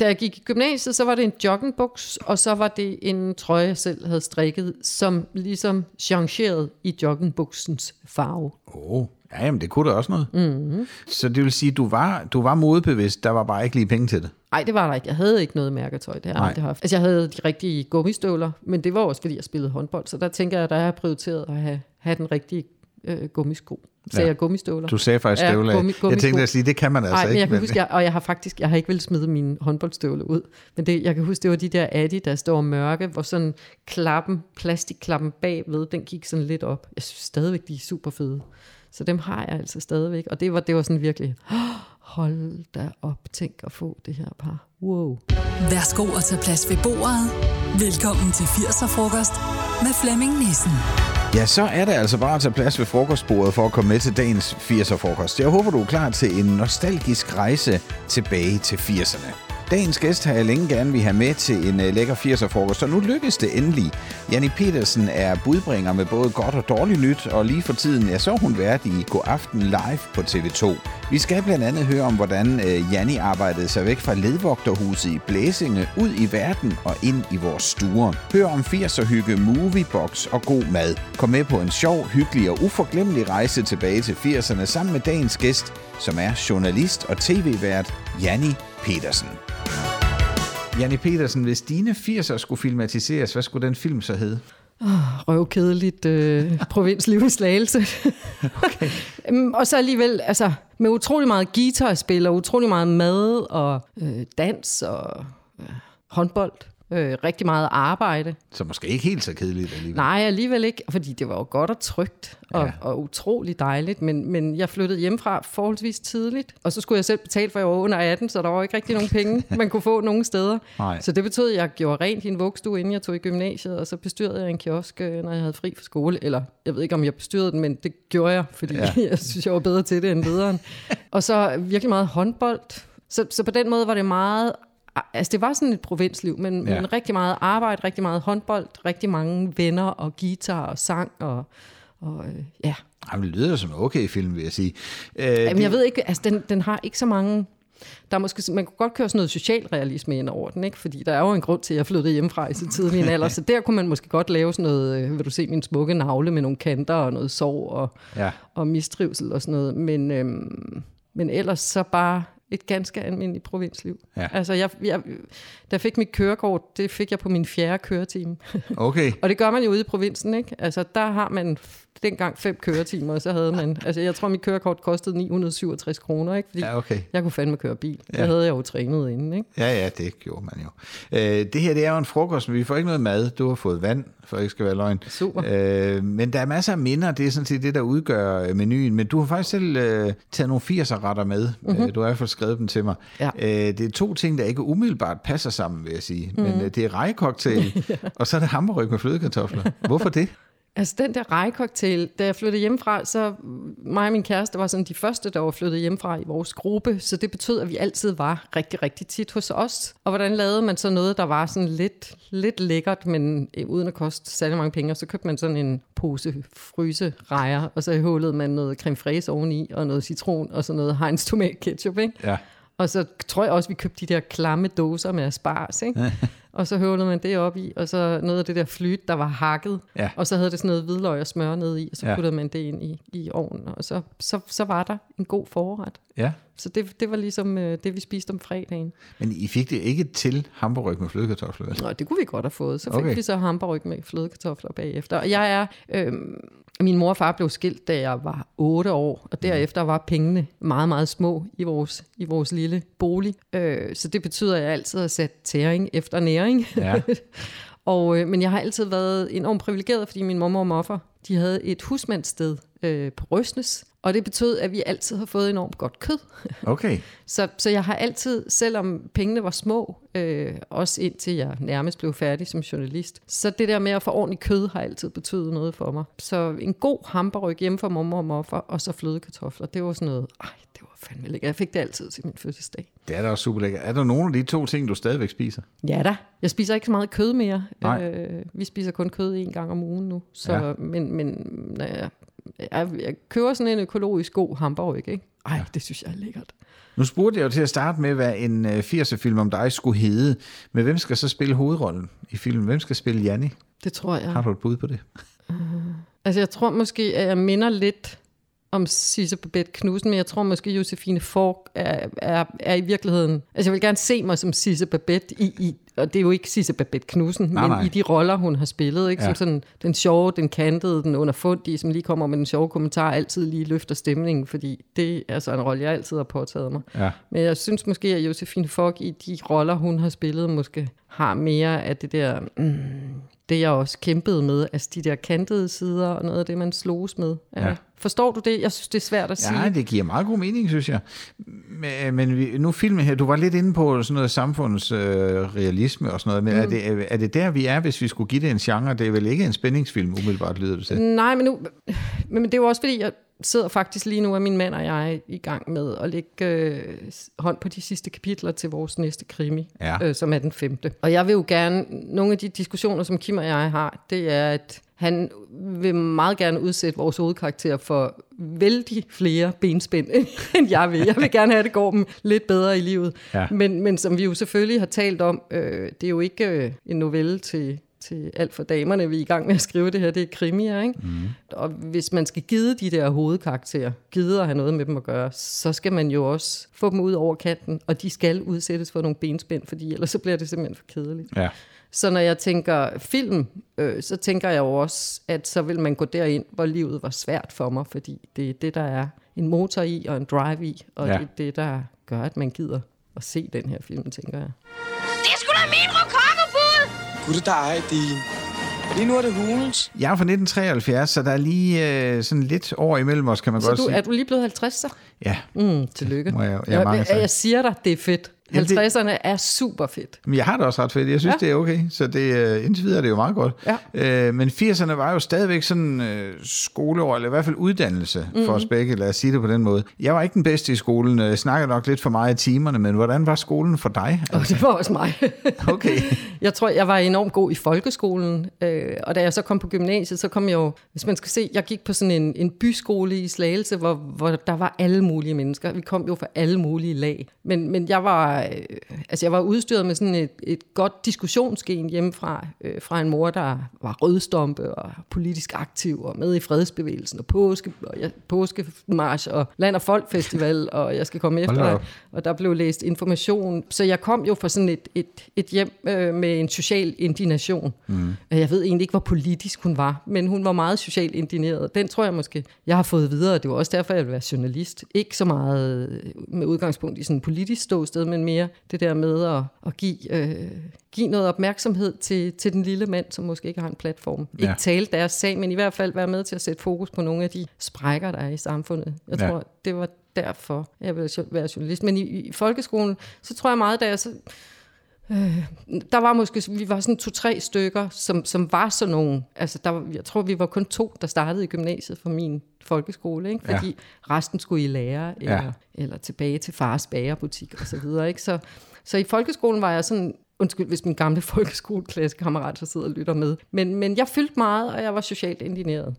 Da jeg gik i gymnasiet, så var det en joggingbuks, og så var det en trøje, jeg selv havde strikket, som ligesom changerede i joggingbuksens farve. Åh, oh, ja, jamen det kunne da også noget. Mm-hmm. Så det vil sige, du var, du var modebevidst, der var bare ikke lige penge til det. Nej, det var der ikke. Jeg havde ikke noget mærketøj, det har jeg aldrig haft. Altså, jeg havde de rigtige gummistøvler, men det var også, fordi jeg spillede håndbold, så der tænker jeg, at der har jeg prioriteret at have, have den rigtige øh, gummisko. Så Ja. jeg gummistøvler. Du sagde faktisk Ja, støvler. af. gummi- jeg tænkte at sige, det kan man altså Nej, men ikke. jeg kan huske, jeg, og jeg har faktisk, jeg har ikke vel smide mine håndboldstøvler ud, men det, jeg kan huske, det var de der Adidas, der var mørke, hvor sådan klappen, plastikklappen bagved, den gik sådan lidt op. Jeg synes stadigvæk, de er super fede. Så dem har jeg altså stadigvæk, og det var, det var sådan virkelig, hold da op, tænk at få det her par. Wow. Værsgo at tage plads ved bordet. Velkommen til 80'er-frokost med Flemming Nissen. Ja, så er det altså bare at tage plads ved frokostbordet for at komme med til dagens 80'er-frokost. Jeg håber, du er klar til en nostalgisk rejse tilbage til 80'erne. Dagens gæst har jeg længe gerne vil have med til en øh, lækker 80'er-frokost, og nu lykkes det endelig. Janni Petersen er budbringer med både godt og dårligt nyt, og lige for tiden ja, så hun vært i God Aften Live på TV2. Vi skal blandt andet høre om, hvordan øh, Janni arbejdede sig væk fra ledvogterhuset i Blæsinge ud i verden og ind i vores stuer. Hør om 80'er-hygge, moviebox og god mad. Kom med på en sjov, hyggelig og uforglemmelig rejse tilbage til 80'erne sammen med dagens gæst, som er journalist og tv-vært Janni Petersen. Janni Petersen, hvis dine 80'er skulle filmatiseres, hvad skulle den film så hedde? røvkedeligt øh, provinsliv i Slagelse. okay. og så alligevel, altså, med utrolig meget guitarspil, og utrolig meget mad, og øh, dans, og øh, håndbold. Øh, rigtig meget arbejde. Så måske ikke helt så kedeligt alligevel. Nej, alligevel ikke, fordi det var jo godt og trygt, og, Ja. og utrolig dejligt, men, men jeg flyttede hjemmefra forholdsvis tidligt, og så skulle jeg selv betale, for jeg var under 18, så der var ikke rigtig nogen penge, man kunne få nogen steder. Nej. Så det betød, at jeg gjorde rent i en vugstue, inden jeg tog i gymnasiet, og så bestyrede jeg en kiosk, øh, når jeg havde fri fra skole. Eller jeg ved ikke, om jeg bestyrede den, men det gjorde jeg, fordi ja. jeg synes, jeg var bedre til det end lederen. og så virkelig meget håndbold. Så, så på den måde var det meget... Altså det var sådan et provinsliv, men, Ja. men rigtig meget arbejde, rigtig meget håndbold, rigtig mange venner og guitar og sang og, og øh, ja. Jamen, det lyder som en okay film, vil jeg sige. Øh, Jamen, jeg ved ikke, altså den, den har ikke så mange... Der er måske, man kunne godt køre sådan noget socialrealisme ind over den, ikke? fordi der er jo en grund til, at jeg flyttede hjemmefra i så tidlig en alder, så der kunne man måske godt lave sådan noget, øh, vil du se min smukke navle med nogle kanter og noget sorg og, Ja. og mistrivsel og sådan noget, men, øhm, men ellers så bare et ganske almindeligt provinsliv. Ja. Altså, jeg, jeg, da jeg fik mit kørekort, det fik jeg på min fjerde køretime. Okay. Og det gør man jo ude i provinsen, ikke? Altså, der har man dengang fem køretimer, så havde man... Altså, jeg tror, mit kørekort kostede 967 kroner, ikke? Fordi Ja, okay. jeg kunne fandme køre bil. Ja. Det havde jeg jo trænet inden, ikke? Ja, ja, det gjorde man jo. Øh, det her, det er jo en frokost, men vi får ikke noget mad. Du har fået vand, for ikke skal være løgn. Super. Øh, men der er masser af minder, det er sådan set det, der udgør øh, menuen. Men du har faktisk selv øh, taget nogle 80'er-retter med. Mm-hmm. Du har i hvert fald skrevet dem til mig. Ja. Øh, det er to ting, der ikke umiddelbart passer sammen, vil jeg sige. Mm-hmm. Men øh, det er rejecocktail, ja. og så er det hamburg med flødekartofler. Hvorfor det? Altså, den der rejecocktail, da jeg flyttede hjemmefra, så mig og min kæreste var sådan de første, der var flyttet hjemmefra i vores gruppe, så det betød, at vi altid var rigtig, rigtig tit hos os. Og hvordan lavede man så noget, der var sådan lidt, lidt lækkert, men øh, uden at koste særlig mange penge, og så købte man sådan en pose fryse rejer, og så hullede man noget creme fraise oveni, og noget citron, og så noget Heinz tomat ketchup, ikke? Ja. Og så tror jeg også, vi købte de der klamme dåser med asparges, ikke? og så høvlede man det op i, og så noget af det der flyt, der var hakket, Ja. og så havde det sådan noget hvidløg og smør ned i, og så Ja. puttede man det ind i, i ovnen, og så, så, så var der en god forret. Ja. Så det, det var ligesom øh, det, vi spiste om fredagen. Men I fik det ikke til hamburg med flødekartofler? Nå, det kunne vi godt have fået. Så fik Okay. okay. vi så hamburg med flødekartofler bagefter. Og jeg er... Øh, min mor og far blev skilt, da jeg var 8 år, og derefter var pengene meget, meget små i vores, i vores lille bolig. Øh, så det betyder, at jeg altid har sat tæring efter næring. Ja. og, øh, men jeg har altid været enormt privilegeret, fordi min mor og moffer, de havde et husmandssted øh, på Røsnes, og det betød, at vi altid har fået enormt godt kød. Okay. Så, så jeg har altid, selvom pengene var små, øh, også indtil jeg nærmest blev færdig som journalist, så det der med at få ordentligt kød har altid betydet noget for mig. Så en god hamburg hjemme for mor og moffer, og så flødekartofler, det var sådan noget, ej, fandme lækkert. Jeg fik det altid til min fødselsdag. Det er da også super lækkert. Er der nogle af de to ting, du stadigvæk spiser? Ja da. Jeg spiser ikke så meget kød mere. Nej. Øh, vi spiser kun kød en gang om ugen nu. Så, Ja. Men, men når jeg, jeg, jeg køber sådan en økologisk god hamburg, ikke? Ej, det synes jeg er lækkert. Nu spurgte jeg jo til at starte med, hvad en 80'er-film om dig skulle hedde. Men hvem skal så spille hovedrollen i filmen? Hvem skal spille Janni? Det tror jeg. Har du et bud på det? Altså, jeg tror måske, at jeg minder lidt om Sisse Babette Knudsen, men jeg tror måske, Josefine Fork er, er, er i virkeligheden... Altså, jeg vil gerne se mig som Sisse Babette i, i og det er jo ikke Sisse Babette Knudsen, Nej, men nej. i de roller, hun har spillet, ikke? Ja. Som sådan den sjove, den kantede, den underfundige, som lige kommer med den sjove kommentar, altid lige løfter stemningen, fordi det er så en rolle, jeg altid har påtaget mig. Ja. Men jeg synes måske, at Josefine Fock i de roller, hun har spillet, måske har mere af det der, mm, det jeg også kæmpede med, altså de der kantede sider, og noget af det, man sloges med. Ja. Forstår du det? Jeg synes, det er svært at sige. Ja, det giver meget god mening, synes jeg. Men, men vi, nu filmen her, du var lidt inde på sådan noget samfunds øh, realisme og sådan noget, men mm. er, det, er det der, vi er, hvis vi skulle give det en genre? Det er vel ikke en spændingsfilm, umiddelbart lyder det til. Nej, men, nu, men det er jo også fordi, jeg sidder faktisk lige nu, at min mand og jeg i gang med at lægge øh, hånd på de sidste kapitler til vores næste krimi, Ja. øh, som er den femte. Og jeg vil jo gerne, nogle af de diskussioner, som Kim og jeg har, det er, at han vil meget gerne udsætte vores hovedkarakter for vældig flere benspænd, end jeg vil. Jeg vil gerne have, at det går dem lidt bedre i livet. Ja. Men, men som vi jo selvfølgelig har talt om, øh, det er jo ikke øh, en novelle til, til alt for damerne, vi er i gang med at skrive det her, det er krimier, ikke? Mm. Og hvis man skal give de der hovedkarakterer, gide at have noget med dem at gøre, så skal man jo også få dem ud over kanten, og de skal udsættes for nogle benspænd, fordi ellers så bliver det simpelthen for kedeligt. Ja. Så når jeg tænker film, øh, så tænker jeg jo også, at så vil man gå derind, hvor livet var svært for mig, fordi det er det, der er en motor i og en drive i, og Ja. det er det, der gør, at man gider at se den her film, tænker jeg. Det er sgu da min rokokobud! Gud, der er din. Lige nu er det hulens. Jeg er fra 1973, så der er lige øh, sådan lidt år imellem os, kan man Så godt du, sige. er du lige blevet 50 så? Ja, Mm, tillykke. Må jeg- jeg jeg, mange jeg, jeg siger dig, det er fedt. Jamen, det- 50'erne er super fedt. men jeg har det også ret fedt. Jeg synes, ja. Det er okay, så det, øh, indtil videre er det jo meget godt. Ja. Øh, men 80'erne var jo stadigvæk sådan øh, skoleår, eller i hvert fald uddannelse for Mhm. os begge, lad os sige det på den måde. Jeg var ikke den bedste i skolen. Jeg snakkede nok lidt for meget i timerne, men hvordan var skolen for dig? Og det var også mig. Okay. Jeg tror, jeg var enormt god i folkeskolen, øh, og da jeg så kom på gymnasiet, så kom jeg jo, hvis man skal se, jeg gik på sådan en, en byskole i Slagelse, hvor, hvor der var alle mulige mennesker. Vi kom jo fra alle mulige lag. Men, men jeg var, øh, altså jeg var udstyret med sådan et, et godt diskussionsgen hjemmefra, øh, fra en mor, der var rødstompe og politisk aktiv og med i fredsbevægelsen og påske, og jeg, påskemarsch og Land- og Folkfestival, og jeg skal komme efter dig. Og der blev læst information. Så jeg kom jo fra sådan et, et, et hjem øh, med en social indignation. Mm. Jeg ved egentlig ikke, hvor politisk hun var, men hun var meget socialt indigneret. Den tror jeg måske, jeg har fået videre. Det var også derfor, jeg ville være journalist. Ikke så meget med udgangspunkt i sådan en politisk ståsted, men mere det der med at, at give, øh, give noget opmærksomhed til, til den lille mand, som måske ikke har en platform. Ja. Ikke tale deres sag, men i hvert fald være med til at sætte fokus på nogle af de sprækker, der er i samfundet. Jeg Ja. tror, det var derfor, jeg ville være journalist. Men i, i folkeskolen, så tror jeg meget, da jeg så... Øh, der var måske, vi var sådan to-tre stykker, som, som var sådan nogle, altså der, jeg tror, vi var kun to, der startede i gymnasiet for min folkeskole, ikke? Fordi ja. resten skulle i lære, eller, ja. eller tilbage til fars bagerbutik og så videre. Ikke? Så, så i folkeskolen var jeg sådan, undskyld, hvis min gamle folkeskoleklassekammerat så sidder og lytter med, men, men jeg fyldte meget, og jeg var socialt indigneret.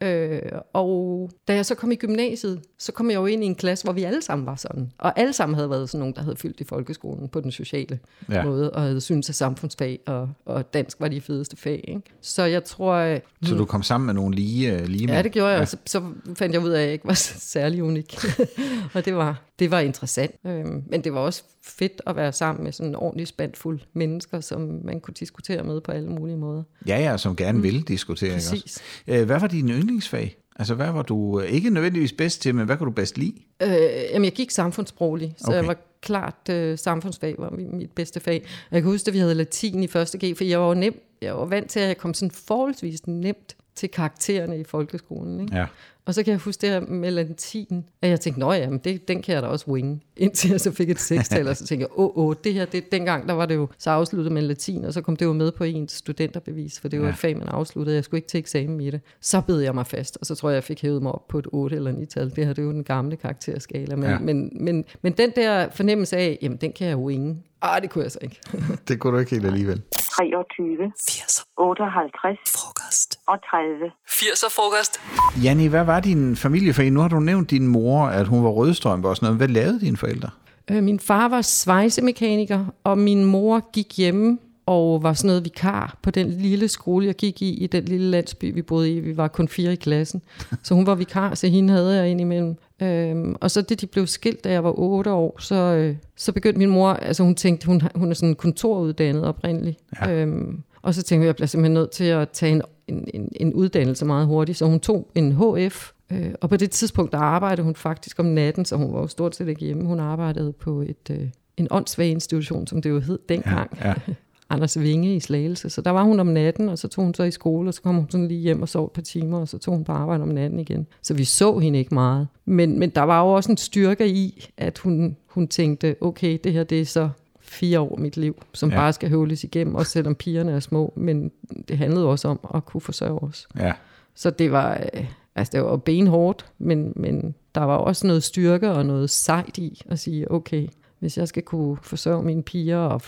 Ja. Øh, og da jeg så kom i gymnasiet, så kom jeg jo ind i en klasse, hvor vi alle sammen var sådan. Og alle sammen havde været sådan nogen, der havde fyldt i folkeskolen på den sociale Ja. måde, og havde syntes, at samfundsfag og, og dansk var de fedeste fag. Ikke? Så jeg tror... øh, Så du kom sammen med nogle lige, øh, lige Ja, det gjorde jeg, ja. så, så fandt jeg ud af, at jeg ikke var særlig unik. og det var, det var interessant. Øhm, men det var også fedt at være sammen med sådan en ordentlig spandfuld mennesker, som man kunne diskutere med på alle mulige måder. Ja, ja, som gerne vil diskutere. Mm. Præcis. også? Øh, Hvad var din yndlingsfag? Altså, hvad var du øh, ikke nødvendigvis bedst til, men hvad kunne du bedst lide? Øh, jamen, jeg gik samfundsproglig, så Okay. jeg var klart øh, samfundsfag var mi- mit bedste fag. Jeg kan huske, at vi havde latin i første G, for jeg var nem, jeg var vant til, at jeg kom sådan forholdsvis nemt til karaktererne i folkeskolen. Ikke? Ja. Og så kan jeg huske det her med latin, at jeg tænkte, nå ja, men det, den kan jeg da også winge. Indtil jeg så fik et sekstal, og så tænkte jeg, åh, åh, det her, det, dengang der var det jo så afsluttet med latin, og så kom det jo med på ens studenterbevis, for det var Ja. et fag, man afsluttede. Jeg skulle ikke til eksamen i det. Så bed jeg mig fast, og så tror jeg, jeg fik hævet mig op på et 8 eller 9-tal. Det her, det er jo den gamle karakterskala. Men, Ja. men, men, men den der fornemmelse af, jamen, den kan jeg jo winge. Ah, det kunne jeg så ikke. Det kunne du ikke helt alligevel. 23, 80'er 58 frokost. og 30. 80'er frokost. Janni, hvad var din familieforening? Nu har du nævnt din mor, at hun var rødstrømpe og sådan noget. Hvad lavede dine forældre? Øh, min far var svejsemekaniker, og min mor gik hjemme og var sådan noget vikar på den lille skole, jeg gik i, i den lille landsby, vi boede i. Vi var kun fire i klassen. Så hun var vikar, så hende havde jeg indimellem. Øhm, og så det, de blev skilt, da jeg var otte år, så, øh, så begyndte min mor, altså hun tænkte, hun, hun er sådan kontoruddannet oprindeligt. Ja. Øhm, og så tænkte jeg, jeg bliver simpelthen nødt til at tage en, en, en, en uddannelse meget hurtigt. Så hun tog en HF, øh, og på det tidspunkt, der arbejdede hun faktisk om natten, så hun var jo stort set ikke hjemme. Hun arbejdede på et, øh, en åndssvag institution, som det jo hed dengang. Ja, ja. Anders Vinge i Slagelse. Så der var hun om natten, og så tog hun så i skole, og så kom hun sådan lige hjem og sov et par timer, og så tog hun på arbejde om natten igen. Så vi så hende ikke meget. Men, men der var jo også en styrke i, at hun, hun tænkte, okay, det her det er så fire år af mit liv, som Ja. bare skal høvles igennem, også selvom pigerne er små. Men det handlede også om at kunne forsørge os. Ja. Så det var, øh, altså det var benhårdt, men, men der var også noget styrke og noget sejt i at sige, okay, hvis jeg skal kunne forsørge mine piger og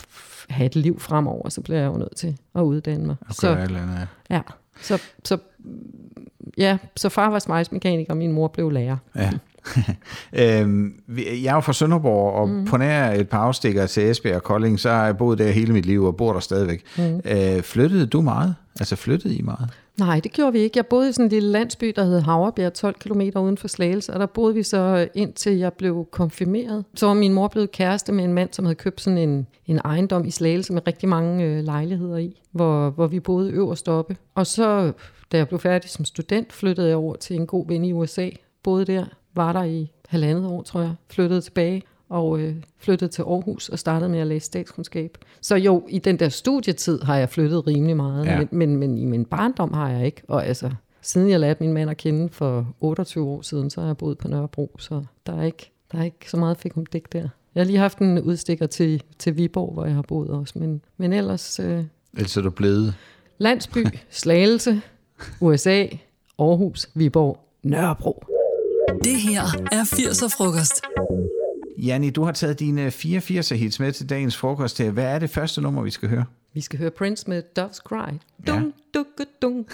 have et liv fremover, så bliver jeg jo nødt til at uddanne mig. Og så, et eller andet. ja. ja, så, så, ja, så far var smejsmekaniker, og min mor blev lærer. Ja. øhm, jeg er jo fra Sønderborg, og mm. på nær et par afstikker til Esbjerg og Kolding, så har jeg boet der hele mit liv og bor der stadigvæk. Mm. Øh, flyttede du meget? Altså flyttede I meget? Nej, det gjorde vi ikke. Jeg boede i sådan en lille landsby, der hed Havrebjerg, 12 km uden for Slagelse, og der boede vi så øh, indtil jeg blev konfirmeret. Så var min mor blevet kæreste med en mand, som havde købt sådan en, en ejendom i Slagelse med rigtig mange øh, lejligheder i, hvor, hvor vi boede øverst oppe. Og så, da jeg blev færdig som student, flyttede jeg over til en god ven i USA. Boede der, var der i halvandet år, tror jeg, flyttede tilbage og øh, flyttede til Aarhus og startede med at læse statskundskab. Så jo, i den der studietid har jeg flyttet rimelig meget, Ja. men, men, men i min barndom har jeg ikke. Og altså, siden jeg lærte min mand at kende for 28 år siden, så har jeg boet på Nørrebro, så der er ikke, der er ikke så meget fik om dæk der. Jeg har lige haft en udstikker til, til Viborg, hvor jeg har boet også, men, men ellers øh, Ellers er du blevet... landsby, Slagelse, USA, Aarhus, Viborg, Nørrebro. Det her er 80'er frokost. Janni, du har taget dine 84 hits med til dagens frokost her. Hvad er det første nummer, vi skal høre? Vi skal høre Prince med Doves Cry. Ja. Dung, duk, dung,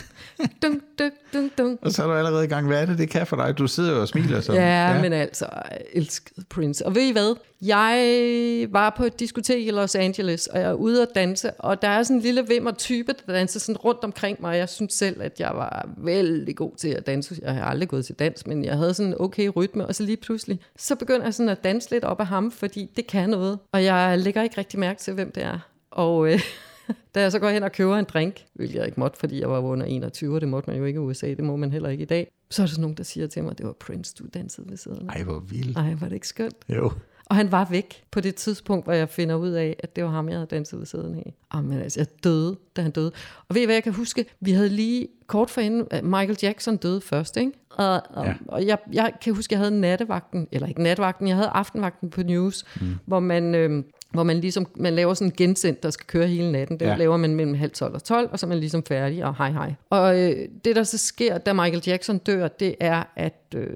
dung, duk, dung, dung. Og så er du allerede i gang. Hvad er det, det kan for dig? Du sidder og smiler. Så. Ja, ja, men altså, elskede Prince. Og ved I hvad? Jeg var på et diskotek i Los Angeles, og jeg er ude at danse, og der er sådan en lille vimmer type, der danser sådan rundt omkring mig, og jeg synes selv, at jeg var vældig god til at danse. Jeg har aldrig gået til dans, men jeg havde sådan en okay rytme, og så lige pludselig, så begynder jeg sådan at danse lidt op af ham, fordi det kan noget, og jeg lægger ikke rigtig mærke til, hvem det er. Og øh, da jeg så går hen og køber en drink, hvilket jeg ikke måtte, fordi jeg var under 21, og det måtte man jo ikke i USA, det må man heller ikke i dag, så er der sådan nogen, der siger til mig, det var Prince, du dansede ved siden af. Ej, hvor vildt. Ej, var det ikke skønt? Jo. Og han var væk på det tidspunkt, hvor jeg finder ud af, at det var ham, jeg havde danset ved siden af. Jamen altså, jeg døde, da han døde. Og ved I hvad, jeg kan huske, vi havde lige kort forinden, at Michael Jackson døde først, ikke? Og, og, Ja. ja. og jeg, jeg kan huske, jeg havde nattevagten, eller ikke nattevagten, jeg havde aftenvagten på News, mm. hvor man... Øh, hvor man ligesom, man laver sådan en gensendt, der skal køre hele natten. Det Ja. laver man mellem halv 12 og 12, og så er man ligesom færdig, og hej hej. Og øh, det, der så sker, da Michael Jackson dør, det er, at øh,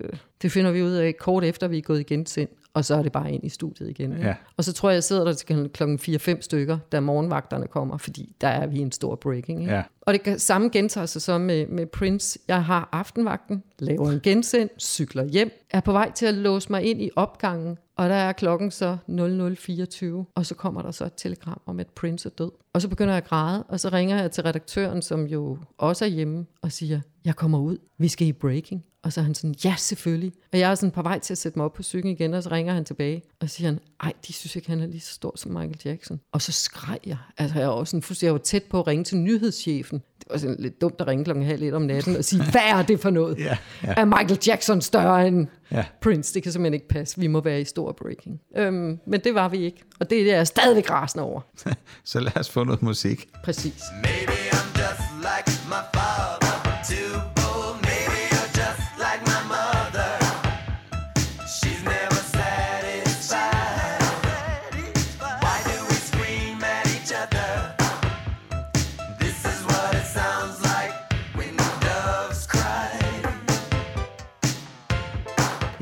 det finder vi ud af kort efter, vi er gået i gensendt, og så er det bare ind i studiet igen. Ja. Og så tror jeg, jeg sidder der til klokken 4-5 stykker, da morgenvagterne kommer, fordi der er vi en stor breaking. Ikke? Ja. Og det samme gentager sig så med, med Prince. Jeg har aftenvagten, laver en gensendt, cykler hjem, er på vej til at låse mig ind i opgangen, og der er klokken så 00.24, og så kommer der så et telegram om, at Prince er død. Og så begynder jeg at græde, og så ringer jeg til redaktøren, som jo også er hjemme, og siger, jeg kommer ud, vi skal i breaking. Og så er han sådan, ja selvfølgelig. Og jeg er sådan på vej til at sætte mig op på cyklen igen, og så ringer han tilbage, og siger han, ej, de synes ikke, han er lige så stor som Michael Jackson. Og så skreg jeg. Altså jeg var også sådan, fuldstændig- jeg var tæt på at ringe til nyhedschefen. Det var sådan lidt dumt at ringe klokken halv et om natten og sige, hvad er det for noget? Ja, ja. Er Michael Jackson større end Ja. Prince? Det kan simpelthen ikke passe. Vi må være i stor breaking. Øhm, men det var vi ikke. Og det er jeg stadigvæk rasende over. Så lad os få noget musik. Præcis. Maybe I'm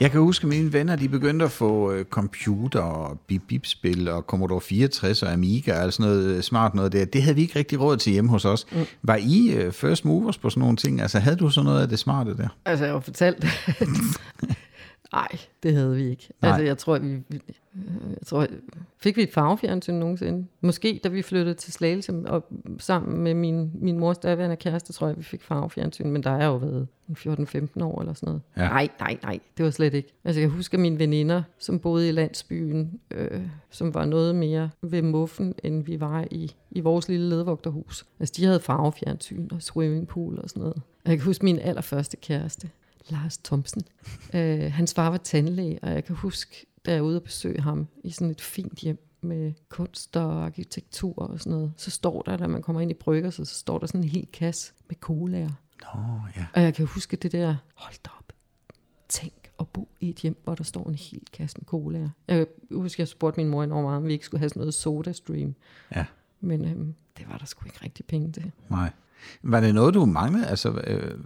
Jeg kan huske, at mine venner de begyndte at få øh, computer og bip-bip-spil og Commodore 64 og Amiga og sådan noget øh, smart noget der. Det havde vi ikke rigtig råd til hjemme hos os. Mm. Var I øh, first movers på sådan nogle ting? Altså havde du sådan noget af det smarte der? Altså, jeg har fortalt Nej, det havde vi ikke. Nej. Altså, jeg tror, vi, vi- jeg tror, fik vi et farvefjernsyn nogensinde? Måske, da vi flyttede til Slagelse og sammen med min, min mors daværende kæreste, tror jeg, vi fik farvefjernsyn, men der er jo været en 14-15 år eller sådan noget. Ja. Nej, nej, nej, det var slet ikke. Altså, jeg husker mine veninder, som boede i landsbyen, øh, som var noget mere ved muffen, end vi var i, i vores lille ledvogterhus. Altså, de havde farvefjernsyn og swimmingpool og sådan noget. Og jeg kan huske min allerførste kæreste. Lars Thomsen. Øh, hans far var tandlæge, og jeg kan huske, da jeg er ude og besøge ham i sådan et fint hjem med kunst og arkitektur og sådan noget, så står der, da man kommer ind i brygger, så, så står der sådan en hel kasse med colaer. Nå, ja. Og jeg kan huske det der, hold da op, tænk at bo i et hjem, hvor der står en hel kasse med colaer. Jeg kan huske, jeg spurgte min mor enormt meget, om vi ikke skulle have sådan noget soda stream. Ja, Men øhm, det var der sgu ikke rigtig penge til. nej. Var det noget, du manglede? Altså, øh,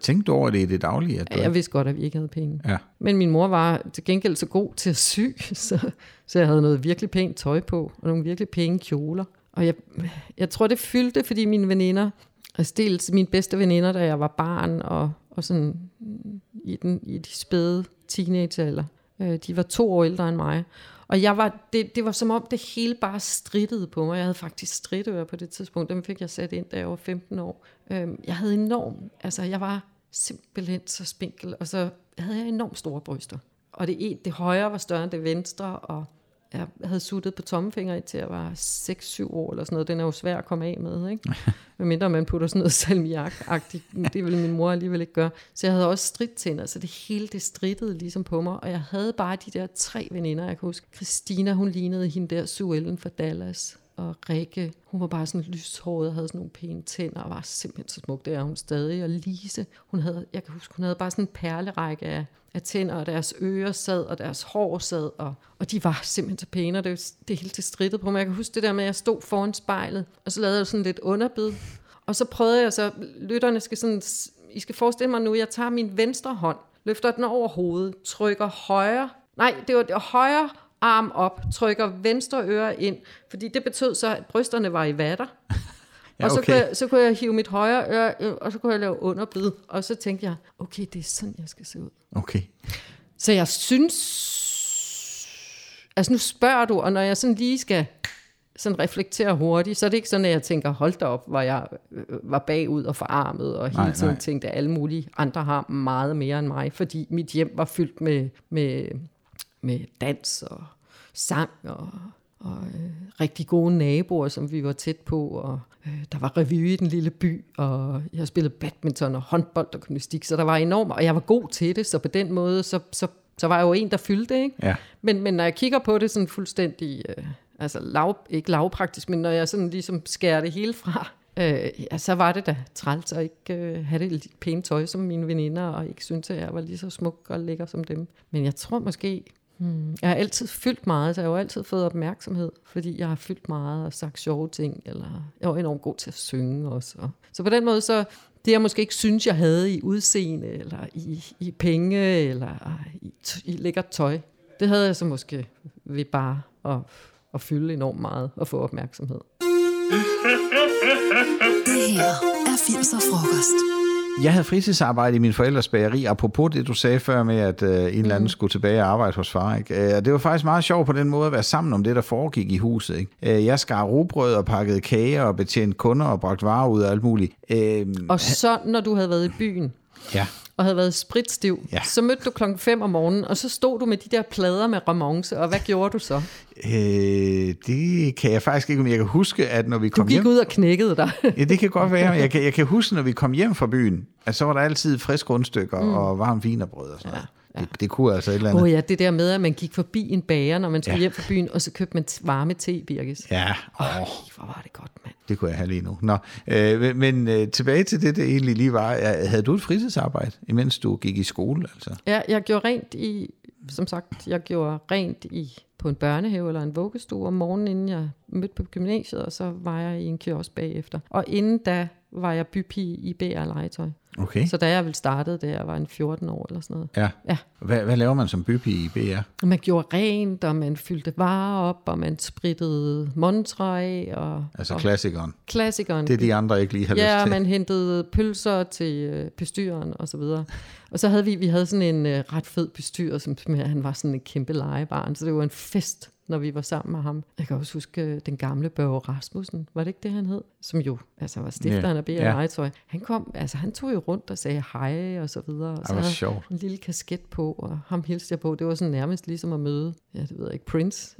tænkte du over det i det daglige? At du Ja, jeg vidste godt, at vi ikke havde penge. Ja. Men min mor var til gengæld så god til at sy, så, så jeg havde noget virkelig pænt tøj på, og nogle virkelig pæne kjoler. Og jeg, jeg tror, det fyldte, fordi mine veninder, altså dels mine bedste veninder, da jeg var barn, og, og sådan mm, i, den, i de spæde teenagealder, øh, de var to år ældre end mig. Og jeg var, det, det var som om, det hele bare strittede på mig. Jeg havde faktisk stridtører på det tidspunkt. Dem fik jeg sat ind, da jeg var 15 år. Øhm, jeg havde enormt, altså jeg var simpelthen så spinkel, og så havde jeg enormt store bryster. Og det, det højre var større end det venstre, og jeg havde suttet på tommelfingre til jeg var 6-7 år eller sådan noget. Den er jo svær at komme af med, ikke? Medmindre man putter sådan noget salmiak-agtigt. Det ville min mor alligevel ikke gøre. Så jeg havde også stridtænder, så det hele det strittede ligesom på mig. Og jeg havde bare de der tre veninder, jeg kan huske. Christina, hun lignede hende der Sue Ellen fra Dallas. Og Rikke, hun var bare sådan lyshåret og havde sådan nogle pæne tænder og var simpelthen så smuk. Det er hun stadig. Og Lise, hun havde, jeg kan huske, hun havde bare sådan en perlerække af, af tænder, og deres ører sad, og deres hår sad, og, og de var simpelthen så pæne, og det, det hele det strittede på mig. Jeg kan huske det der med, at jeg stod foran spejlet, og så lavede jeg sådan lidt underbid, og så prøvede jeg så, lytterne skal sådan, I skal forestille mig nu, jeg tager min venstre hånd, løfter den over hovedet, trykker højre, nej, det var, det var højre arm op, trykker venstre øre ind, fordi det betød så, at brysterne var i vatter. Ja, og så, okay. kunne jeg, så kunne jeg hive mit højre øre, øh, og så kunne jeg lave underbid. Og så tænkte jeg, okay, det er sådan, jeg skal se ud. Okay. Så jeg synes... Altså nu spørger du, og når jeg sådan lige skal sådan reflektere hurtigt, så er det ikke sådan, at jeg tænker, hold da op, hvor jeg øh, var bagud og forarmet, og hele Nej, tiden nej. tænkte, at alle mulige andre har meget mere end mig, fordi mit hjem var fyldt med, med, med dans og sang og, og øh, rigtig gode naboer, som vi var tæt på, og øh, der var revy i den lille by, og jeg spillede badminton og håndbold og gymnastik, så der var enormt, og jeg var god til det, så på den måde, så, så, så var jeg jo en, der fyldte, ikke? Ja. Men, men når jeg kigger på det sådan fuldstændig, øh, altså lav, ikke lavpraktisk, men når jeg sådan ligesom skærer det hele fra, øh, ja, så var det da træls at ikke øh, have det lidt pænt tøj som mine veninder, og ikke synes, at jeg var lige så smuk og lækker som dem. Men jeg tror måske, hmm, jeg har altid fyldt meget, så jeg har jo altid fået opmærksomhed, fordi jeg har fyldt meget og sagt sjove ting, eller jeg var enormt god til at synge også. Og, så på den måde, så det jeg måske ikke synes, jeg havde i udseende, eller i, i penge, eller i, i lækkert tøj, det havde jeg så måske ved bare at, at fylde enormt meget og få opmærksomhed. Det her er 80'er frokost. Jeg havde fritidsarbejde i min forældres bageri, apropos det, du sagde før med, at øh, en eller anden skulle tilbage og arbejde hos far. Ikke? Øh, det var faktisk meget sjovt på den måde at være sammen om det, der foregik i huset. Ikke? Øh, jeg skar rugbrød og pakkede kager og betjente kunder og bragte varer ud og alt muligt. Øh, Og så, når du havde været i byen, ja. Og havde været spritstiv, Ja. så mødte du klokken 5 om morgenen, og så stod du med de der plader med romance, og hvad gjorde du så? Øh, det kan jeg faktisk ikke, men jeg kan huske, at når vi Du kom gik hjem... ud og knækkede dig. Ja, det kan godt være. Jeg kan, jeg kan huske, når vi kom hjem fra byen, at så var der altid friske rundstykker mm. og varm vinerbrød og sådan noget. Ja, ja. Det, det kunne altså et eller Åh andet. oh ja, det der med, at man gik forbi en bager, når man skulle Ja. ja. hjem fra byen, og så købte man varme te, Birgis. Ja, åh, Ej, hvor var det godt, mand det kunne jeg have lige nu. Nå, øh, men- øh, tilbage til det, det egentlig lige var. Ja, Havde du et fritidsarbejde, imens du gik i skole? Altså? Ja, jeg gjorde rent i, som sagt, jeg gjorde rent i på en børnehave eller en vuggestue om morgenen, inden jeg mødte på gymnasiet, og så var jeg i en kiosk bagefter. Og inden da var jeg bypige i BR Legetøj. Okay. Så da jeg vel startede, da jeg var en 14 år eller sådan noget. Ja. Ja. Hvad, hvad laver man som bypige i BR? Man gjorde rent, og man fyldte varer op, og man sprittede montræ, og, Altså og klassikeren. klassikeren. Det er de andre ikke lige har Ja, lyst til. man hentede pølser til øh, bestyren og så videre. Og så havde vi, vi havde sådan en øh, ret fed bestyrer, som som han var sådan en kæmpe legebarn, så det var en fest, når vi var sammen med ham. Jeg kan også huske øh, den gamle Børge Rasmussen, var det ikke det, han hed? Som jo altså var stifteren af BR Ja. Legetøj. Han kom, altså han tog jo rundt og sagde hej og så videre. Og så havde sjovt. en lille kasket på, og ham hilste jeg på. Det var sådan nærmest ligesom at møde, ja, det ved jeg ikke, Prince.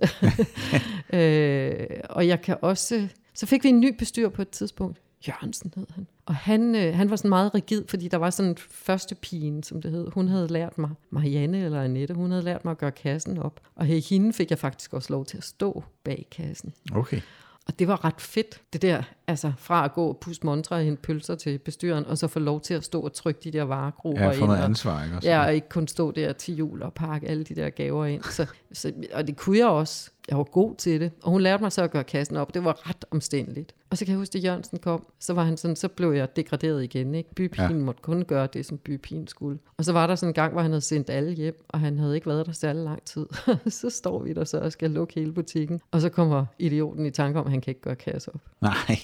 øh, og jeg kan også... Så fik vi en ny bestyr på et tidspunkt. Jørgensen hed han. Og han, øh, han var sådan meget rigid, fordi der var sådan en første pigen, som det hed. Hun havde lært mig, Marianne eller Annette, hun havde lært mig at gøre kassen op. Og her hende fik jeg faktisk også lov til at stå bag kassen. Okay. Og det var ret fedt, det der, altså fra at gå og puste montre og hente pølser til bestyren, og så få lov til at stå og trykke de der varegrupper Ja, få noget og- ansvar, ikke også? Ja, og ikke kun stå der til jul og pakke alle de der gaver ind. Så, så, og det kunne jeg også. Jeg var god til det. Og hun lærte mig så at gøre kassen op. Det var ret omstændeligt. Og så kan jeg huske, at Jørgensen kom. Så var han sådan, så blev jeg degraderet igen. Ikke? Bypigen ja. måtte kun gøre det, som bypigen skulle. Og så var der sådan en gang, hvor han havde sendt alle hjem, og han havde ikke været der særlig lang tid. så står vi der så og skal lukke hele butikken. Og så kommer idioten i tanke om, at han kan ikke gøre kasse op. Nej.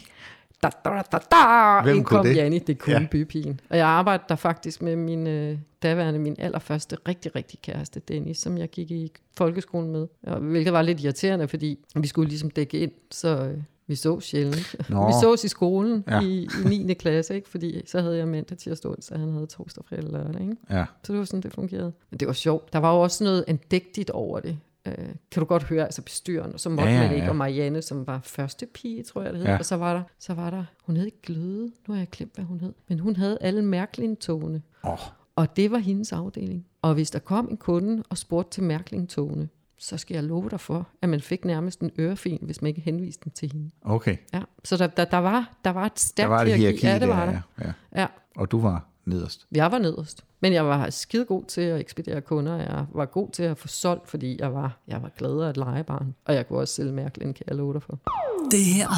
Da, da, da, da, Hvem kunne kom det? Janni, det kunne Ja. bypigen. Og jeg arbejdede der faktisk med min øh, daværende, min allerførste rigtig, rigtig kæreste, Dennis, som jeg gik i folkeskolen med. Og, hvilket var lidt irriterende, fordi vi skulle ligesom dække ind, så øh, vi så sjældent. Nå. Vi sås i skolen Ja. i, i 9. klasse, ikke? fordi så havde jeg mandag, tirsdag, onsdag, han havde torsdag, fredag lørdag. Ikke? Ja. Så det var sådan, det fungerede. Men det var sjovt. Der var jo også noget andægtigt over det. Øh, kan du godt høre, altså bestyren, og så måtte Ja, ja, man ikke, ja. og Marianne, som var første pige, tror jeg det hed, Ja. ja. og så var der, så var der, hun hed ikke Gløde, nu har jeg glemt, hvad hun hed, men hun havde alle Mærklin-togene, Åh, og det var hendes afdeling. Og hvis der kom en kunde og spurgte til Mærklin-togene, så skal jeg love dig for, at man fik nærmest en ørefin, hvis man ikke henviste den til hende. okay. Ja. Så der, der, der, var, der var et Der stærkt var det hierarki Ja, det var der, der. ja. ja. Ja. Og du var nederst. Jeg var nederst. Men jeg var skide god til at ekspedere kunder. Jeg var god til at få solgt, fordi jeg var, jeg var glad af et legebarn. Og jeg kunne også sælge love dig for. Det her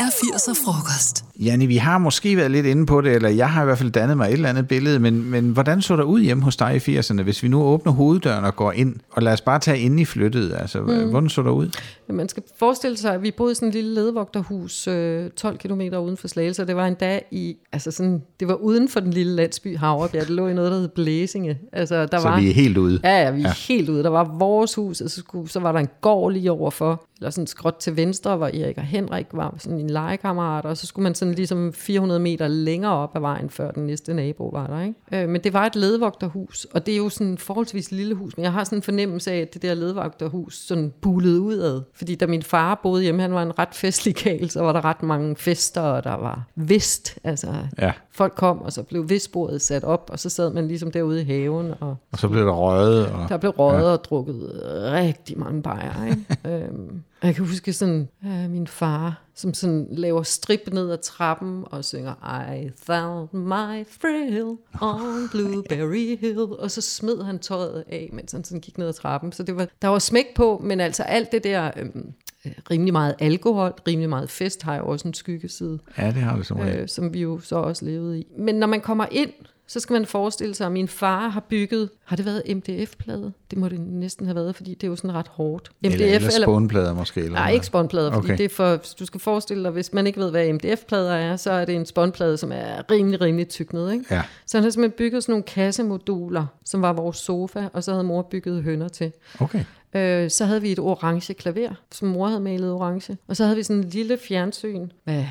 er 80'er frokost. Janni, vi har måske været lidt inde på det, eller jeg har i hvert fald dannet mig et eller andet billede, men, men hvordan så der ud hjemme hos dig i 80'erne, hvis vi nu åbner hoveddøren og går ind, og lad os bare tage ind i flyttet, altså, mm. hvordan så der ud? Men Man skal forestille sig, at vi boede i sådan en lille ledvogterhus øh, 12 km uden for Slagelse, og det var en dag i, altså sådan, det var uden for den lille landsby det lå i noget, der hed Blæsinge. Altså, der Så var, vi er helt ude. Ja, ja, vi er Ja. helt ude. Der var vores hus, og så, skulle, så var der en gård lige overfor, eller sådan et skråt til venstre, hvor Erik og Henrik var sådan en legekammerat, og så skulle man sådan ligesom 400 meter længere op ad vejen, før den næste nabo var der. Ikke? Øh, men det var et ledvogterhus, og det er jo sådan en forholdsvis lille hus, men jeg har sådan en fornemmelse af, at det der ledvogterhus sådan bulede udad. Fordi da min far boede hjemme, han var en ret festlig kæl, så var der ret mange fester, og der var vist, altså Ja. folk kom, og så blev vistbordet sat op, og så sad man ligesom derude i haven, og Og så blev der røget. Og... der blev røget ja. og drukket rigtig mange bajer. Ikke? øhm, og jeg kan huske sådan, øh, min far, som sådan laver strip ned ad trappen og synger I found my thrill on Blueberry Hill. Og så smed han tøjet af, mens han sådan gik ned ad trappen. Så det var, der var smæk på, men altså alt det der... Øhm, øh, rimelig meget alkohol, rimelig meget fest, har jo også en skyggeside Ja, det har vi som regel. øh, som vi jo så også levede i. Men når man kommer ind, så skal man forestille sig, at min far har bygget, har det været MDF-plade? Det må det næsten have været, fordi det er jo sådan ret hårdt. MDF Eller, eller spånplader måske. Eller Nej, ikke spånplader, fordi Okay. det er for, du skal forestille dig, hvis man ikke ved, hvad MDF-plader er, så er det en spånplade, som er rimelig, rimelig tyk ned, ikke? Ja, Så han har simpelthen bygget sådan nogle kassemoduler, som var vores sofa, og så havde mor bygget hønder til. okay. Øh, så havde vi et orange klaver, som mor havde malet orange. Og så havde vi sådan en lille fjernsyn. Hvad? Ja,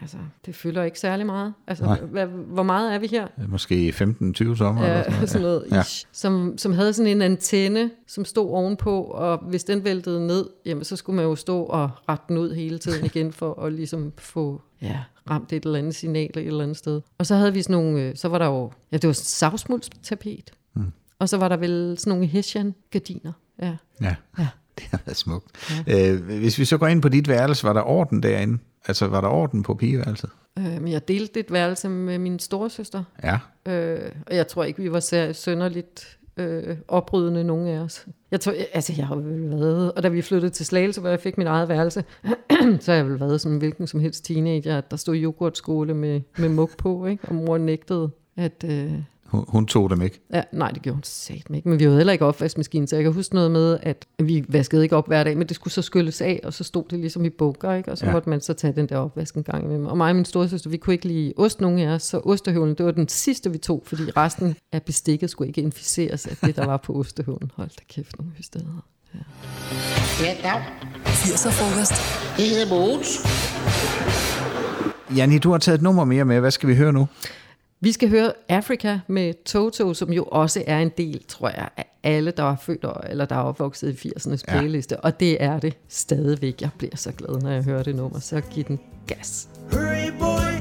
altså, det fylder ikke særlig meget. Altså, hvad, hvor meget er vi her? Måske 15-20 sommer. eller Ja, sådan noget, Ja. ja. som, som havde sådan en antenne, som stod ovenpå, og hvis den væltede ned, jamen, så skulle man jo stå og rette den ud hele tiden igen, for at ligesom få ja, ramt et eller andet signal et eller andet sted. Og så havde vi sådan nogle, øh, så var der jo, ja, det var savsmuldstapet. Mm. Og så var der vel sådan nogle hessian-gardiner. Ja. Ja. Ja. det har været smukt. Ja. Øh, hvis vi så går ind på dit værelse, var der orden derinde? Altså, var der orden på pigeværelset? Øh, men jeg delte et værelse med min storesøster, Ja. øh, og jeg tror ikke, vi var sær- sønderligt øh, oprydende, nogle af os. Jeg tror, altså jeg har vel været, og da vi flyttede til Slagelse, hvor jeg fik min eget værelse, så har jeg vel været som en hvilken som helst teenager, at der stod yoghurtskåle med, med mug på, ikke? og mor nægtede, at, øh, Hun, hun tog dem ikke. Ja, nej, det gjorde hun satme ikke. Men vi havde heller ikke opvaskemaskine, så jeg kan huske noget med, at vi vaskede ikke op hver dag, men det skulle så skylles af, og så stod det ligesom i bunker, ikke? og så Ja. ja. måtte man så tage den der opvask en gang imellem. Og mig og min storesøster, vi kunne ikke lide ost, nogen af os, så ostehøvlen, det var den sidste, vi tog, fordi resten af bestikket skulle ikke inficeres af det, der var på ostehøvlen. Hold da kæft, nogle hysteder. Ja, dag. 80'er frokost. Det hedder Mogens. Janni, du har taget et nummer mere med. Hvad skal vi høre nu? Vi skal høre Africa med Toto, som jo også er en del, tror jeg, af alle, der er født og, eller der er opvokset i 80'ernes Ja. playliste. Og det er det stadigvæk. Jeg bliver så glad, når jeg hører det nummer. Så giv den gas. Hurry, boy,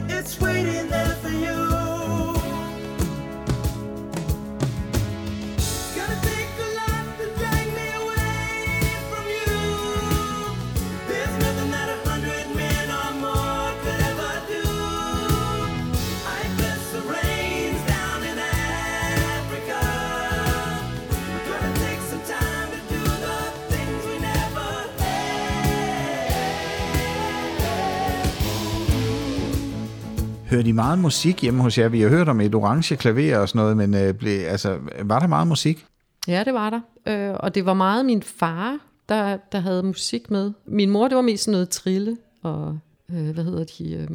Hører I meget musik hjemme hos jer? Vi har hørt om et orange klaver og sådan noget, men øh, blev, altså, var der meget musik? Ja, det var der. Øh, og det var meget min far, der, der havde musik med. Min mor, det var mest sådan noget trille, og øh, hvad hedder de? Øh,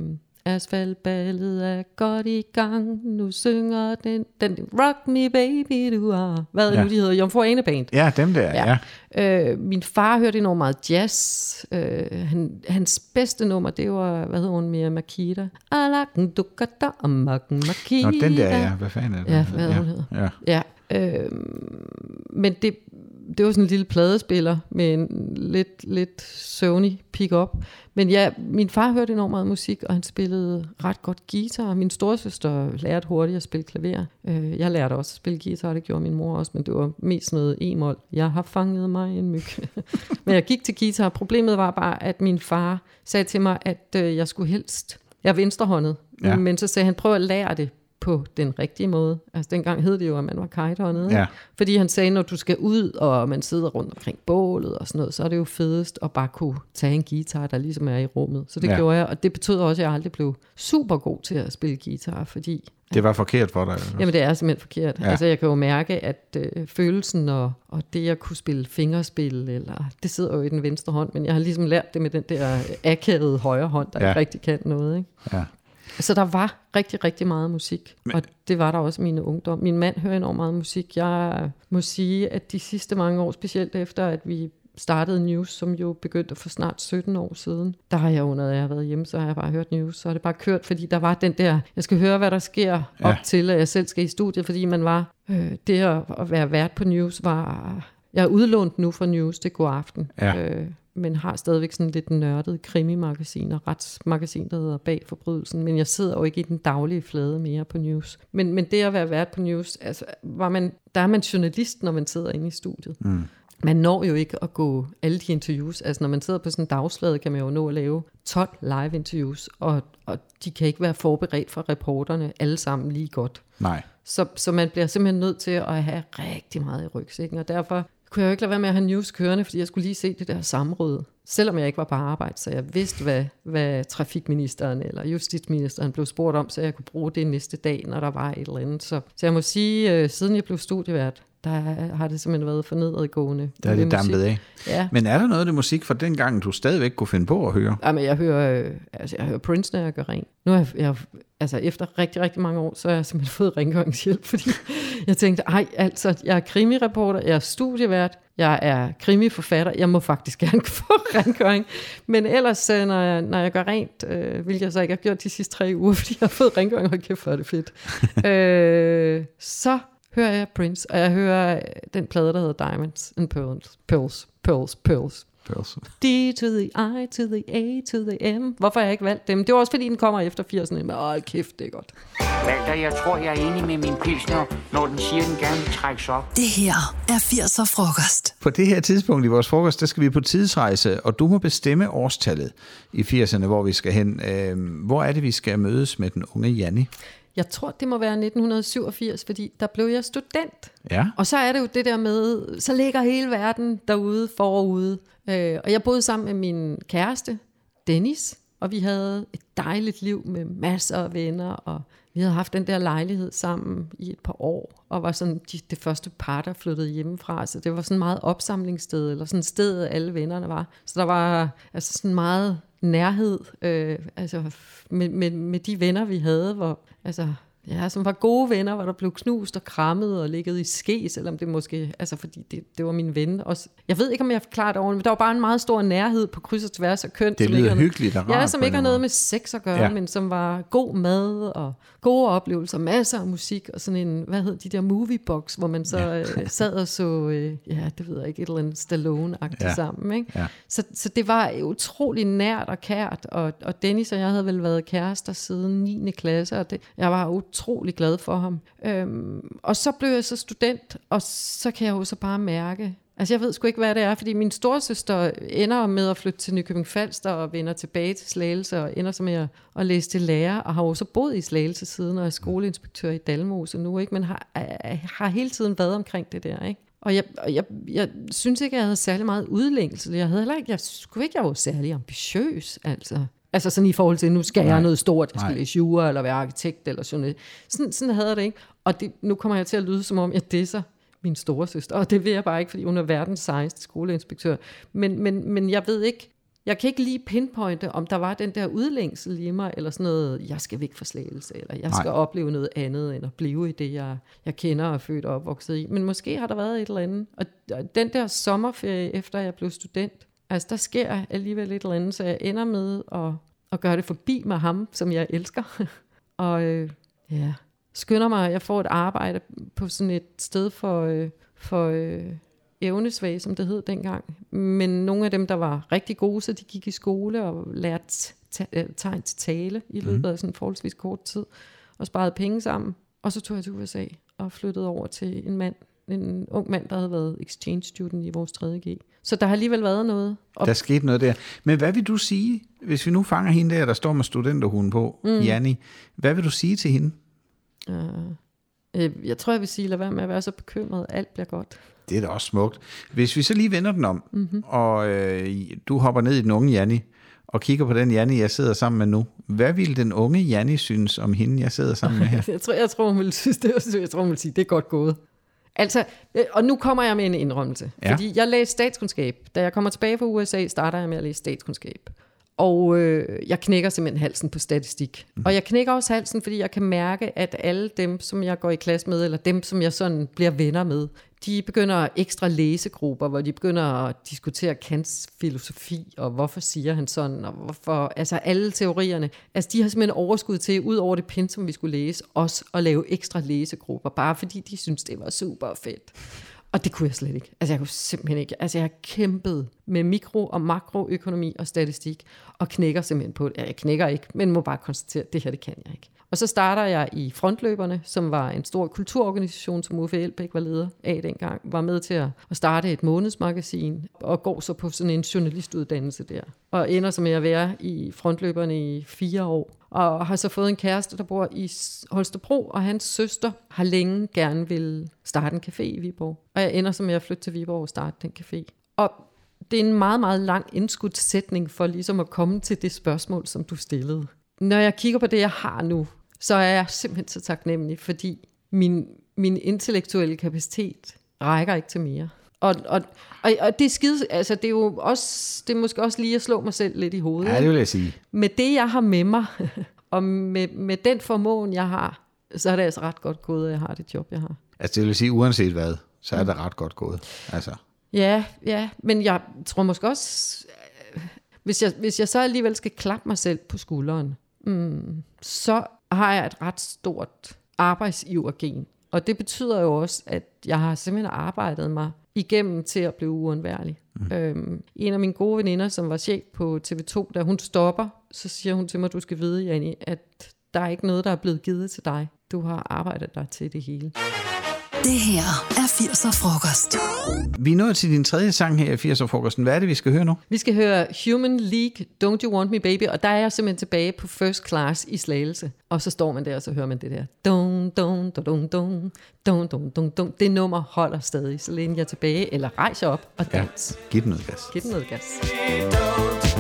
Asfaltballet er godt i gang, nu synger den, den Rock me baby, du har. Hvad Ja. nu de hedder? Jomfru Ane Band. Ja, dem der, ja. ja. Øh, min far hørte enormt meget jazz. Øh, han, hans bedste nummer, det var, hvad hedder hun, Mia Makita? Alakken dukata amakken Makita. Nå, den der, ja. Hvad fanden er det? Ja, hvad ja. hun hedder. Ja. Ja, øh, men det, det var sådan en lille pladespiller med en lidt, lidt Sony pick-up. Men ja, min far hørte enormt meget musik, og han spillede ret godt guitar. Min storesøster lærte hurtigt at spille klaver. Øh, jeg lærte også at spille guitar, det gjorde min mor også, men det var mest noget e-mol. Jeg har fanget mig en myg. men jeg gik til guitar. Problemet var bare, at min far sagde til mig, at øh, jeg skulle helst... Jeg er venstrehåndet, Ja. ja. men så sagde han, prøv at lære det på den rigtige måde. Altså dengang hed det jo, at man var kajthåndet. ikke? Ja. Fordi han sagde, når du skal ud, og man sidder rundt omkring bålet og sådan noget, så er det jo fedest at bare kunne tage en guitar, der ligesom er i rummet. Så det Ja. gjorde jeg, og det betød også, at jeg aldrig blev super god til at spille guitar, fordi Det var forkert for dig. altså. Jamen det er simpelthen forkert. Ja. Altså jeg kan jo mærke, at øh, følelsen og, og det at kunne spille fingerspil, eller det sidder jo i den venstre hånd, men jeg har ligesom lært det med den der akavede højre hånd, der ja. ikke rigtig kan noget. Ikke? Ja. Så der var rigtig, rigtig meget musik, Men... og det var der også mine ungdom. Min mand hører enormt meget musik. Jeg må sige, at de sidste mange år, specielt efter at vi startede News, som jo begyndte for snart 17 år siden, der har jeg jo, når jeg har været hjemme, så har jeg bare hørt News, så har det bare kørt, fordi der var den der, jeg skal høre, hvad der sker op Ja. til, at jeg selv skal i studiet, fordi man var, øh, det at, at være vært på News var, jeg er udlånt nu fra News, det er god aften. Ja. Øh, men har stadigvæk sådan lidt nørdet krimimagasin og retsmagasin, der hedder Bag Forbrydelsen. Men jeg sidder jo ikke i den daglige flade mere på news. Men, men det at være vært på news, altså, var man, der er man journalist, når man sidder inde i studiet. Mm. Man når jo ikke at gå alle de interviews. Altså når man sidder på sådan en dagsflade, kan man jo nå at lave 12 live interviews, og, og de kan ikke være forberedt for reporterne alle sammen lige godt. Nej. Så, så man bliver simpelthen nødt til at have rigtig meget i rygsækken, og derfor kunne jeg jo ikke lade være med at have news kørende, fordi jeg skulle lige se det der samråd. Selvom jeg ikke var på arbejde, så jeg vidste, hvad, hvad trafikministeren eller justitsministeren blev spurgt om, så jeg kunne bruge det næste dag, når der var et eller andet. Så, så jeg må sige, øh, siden jeg blev studievært, der har det simpelthen været for nedadgående. Der er det dampet af. Ja. Men er der noget af det musik fra dengang, du stadigvæk kunne finde på at høre? Jamen, jeg hører, øh, altså, jeg hører Prince, når jeg gør rent. Nu har jeg, jeg, altså efter rigtig, rigtig mange år, så har jeg simpelthen fået rengøringshjælp, fordi jeg tænkte, ej, altså, jeg er krimireporter, jeg er studievært, jeg er krimiforfatter, jeg må faktisk gerne få rengøring. Men ellers, øh, når jeg, når jeg gør rent, øh, hvilket jeg så ikke har gjort de sidste tre uger, fordi jeg har fået rengøring, og kæft, er det fedt, øh, så hører jeg Prince, og jeg hører øh, den plade, der hedder Diamonds and Pearls, Pearls, Pearls, Pearls. Pearls. D to the I to the A to the M. Hvorfor har jeg ikke valgt dem? Det var også fordi, den kommer efter 80'erne. Men åh, kæft, det er godt. Walter, jeg tror, jeg er enig med min pilsner, når den siger, den gerne vil trækkes op. Det her er 80'er frokost. På det her tidspunkt i vores frokost, der skal vi på tidsrejse, og du må bestemme årstallet i 80'erne, hvor vi skal hen. Øh, hvor er det, vi skal mødes med den unge Janni? Jeg tror, det må være 1987, fordi der blev jeg student. Ja. Og så er det jo det der med, så ligger hele verden derude forude. Øh, og jeg boede sammen med min kæreste, Dennis, og vi havde et dejligt liv med masser af venner, og vi havde haft den der lejlighed sammen i et par år, og var sådan de, det første par, der flyttede hjemmefra, så det var sådan meget opsamlingssted, eller sådan et sted, alle vennerne var. Så der var altså sådan meget nærhed øh, altså med, med, med de venner, vi havde, hvor altså, Ja, som var gode venner, hvor der blev knust og krammet og ligget i ske, selvom det måske, altså fordi det, det var min ven. Også, jeg ved ikke, om jeg forklarer det ordentligt, men der var bare en meget stor nærhed på kryds og tværs af køn. Det som lyder har- hyggeligt og Ja, rart som på ikke har noget med sex at gøre, Ja. ja. men som var god mad og gode oplevelser, masser af musik og sådan en, hvad hed de der moviebox, hvor man så ja. øh, sad og så, øh, ja, det ved jeg ikke, et eller andet Stallone-agtigt Ja. ja. sammen. Ikke? Ja. Så, så det var utrolig nært og kært, og, og Dennis og jeg havde vel været kærester siden 9. klasse, og det, jeg var utrolig utrolig glad for ham. Øhm, og så blev jeg så student, og så kan jeg jo så bare mærke, altså jeg ved sgu ikke, hvad det er, fordi min storsøster ender med at flytte til Nykøbing Falster og vender tilbage til Slagelse, og ender så med at, at læse til lærer, og har jo så boet i Slagelse siden, og er skoleinspektør i Dalmose nu, ikke? men har, har hele tiden været omkring det der, ikke? Og jeg, og jeg, jeg synes ikke, jeg havde særlig meget udlængsel. Jeg havde heller ikke, jeg skulle ikke, jeg var særlig ambitiøs, altså. Altså sådan i forhold til, nu skal Nej. Jeg noget stort, jeg skal Nej. læse jura, eller være arkitekt, eller sådan noget. Sådan, sådan havde jeg det ikke. Og det, nu kommer jeg til at lyde, som om jeg disser min store søster, og det vil jeg bare ikke, fordi hun er verdens sejeste skoleinspektør. Men, men, men jeg ved ikke, jeg kan ikke lige pinpointe, om der var den der udlængsel i mig, eller sådan noget, jeg skal væk fra slagelse, eller jeg skal Nej. opleve noget andet, end at blive i det, jeg, jeg kender og er født og opvokset i. Men måske har der været et eller andet. Og og den der sommerferie, efter jeg blev student, altså der sker alligevel et eller andet, så jeg ender med at, at gøre det forbi med ham, som jeg elsker. og øh, ja, skynder mig, jeg får et arbejde på sådan et sted for, øh, for øh, evnesvage, som det hed dengang. Men nogle af dem, der var rigtig gode, så de gik i skole og lærte øh, tegn til tale i løbet af sådan forholdsvis kort tid, og sparede penge sammen. Og så tog jeg til USA og flyttede over til en mand, en ung mand, der havde været exchange student i vores 3.G. Så der har alligevel været noget. Og Der skete noget der. Men hvad vil du sige, hvis vi nu fanger hende der, der står med studenterhuen på, mm. Janni, hvad vil du sige til hende? øh, jeg tror, jeg vil sige, lad være med at være så bekymret. Alt bliver godt. Det er da også smukt. Hvis vi så lige vender den om, Mhm. mm-hmm. og øh, du hopper ned i den unge Janni, og kigger på den Janni, jeg sidder sammen med nu. Hvad ville den unge Janni synes om hende, jeg sidder sammen med her? Jeg tror, jeg tror, hun vil synes, det, jeg tror, hun vil sige, det er godt gået. Altså, øh, og nu kommer jeg med en indrømmelse. Ja. Ja. Fordi jeg læste statskundskab. Da jeg kommer tilbage fra USA, starter jeg med at læse statskundskab. Og øh, jeg knækker simpelthen halsen på statistik. Mm. Og jeg knækker også halsen, fordi jeg kan mærke, at alle dem, som jeg går i klasse med, eller dem, som jeg sådan bliver venner med, de begynder ekstra læsegrupper, hvor de begynder at diskutere Kants filosofi, og hvorfor siger han sådan, og hvorfor, altså alle teorierne. Altså de har simpelthen overskud til, ud over det pensum, vi skulle læse, også at lave ekstra læsegrupper, bare fordi de synes, det var super fedt. Og det kunne jeg slet ikke. Altså jeg kunne simpelthen ikke. Altså jeg har kæmpet med mikro- og makroøkonomi og statistik, og knækker simpelthen på det. Ja, jeg knækker ikke, men må bare konstatere, at det her, det kan jeg ikke. Og så starter jeg i Frontløberne, som var en stor kulturorganisation, som Uffe Elbæk var leder af dengang, var med til at starte et månedsmagasin, og går så på sådan en journalistuddannelse der. Og ender så med at være i Frontløberne i fire år. Og har så fået en kæreste, der bor i Holstebro, og hans søster har længe gerne vil starte en café i Viborg. Og jeg ender så med at flytte til Viborg og starte den café. Og det er en meget, meget lang indskudt sætning for ligesom at komme til det spørgsmål, som du stillede. Når jeg kigger på det, jeg har nu, så er jeg simpelthen så taknemmelig, fordi min, min intellektuelle kapacitet rækker ikke til mere. Og, og, og, og det er skide, altså det er jo også, det er måske også lige at slå mig selv lidt i hovedet. Ja, det vil jeg sige. med det, jeg har med mig, og med, med den formåen, jeg har, så er det altså ret godt gået, at jeg har det job, jeg har. Altså det vil sige, uanset hvad, så er det ret godt gået. Altså, Ja, ja, men jeg tror måske også, øh, hvis jeg, hvis jeg så alligevel skal klappe mig selv på skulderen, mm, så har jeg et ret stort arbejdsivergen. Og det betyder jo også, at jeg har simpelthen arbejdet mig igennem til at blive uundværlig. Mm. Øhm, en af mine gode veninder, som var chef på TV2, da hun stopper, så siger hun til mig, du skal vide, Janni, at der er ikke noget, der er blevet givet til dig. Du har arbejdet dig til det hele. Det her er 80'er frokost. Vi er nået til din tredje sang her i 80'er-frokosten. Hvad er det, vi skal høre nu? Vi skal høre Human League, Don't You Want Me Baby, og der er jeg simpelthen tilbage på first class i Slagelse. Og så står man der, og så hører man det der. Dun, dun, dun, dun, dun, dun, dun, dun, dun. Det nummer holder stadig, så læn jeg tilbage, eller rejs jer op og dans. Ja. Giv den noget gas. Giv den noget gas. Don't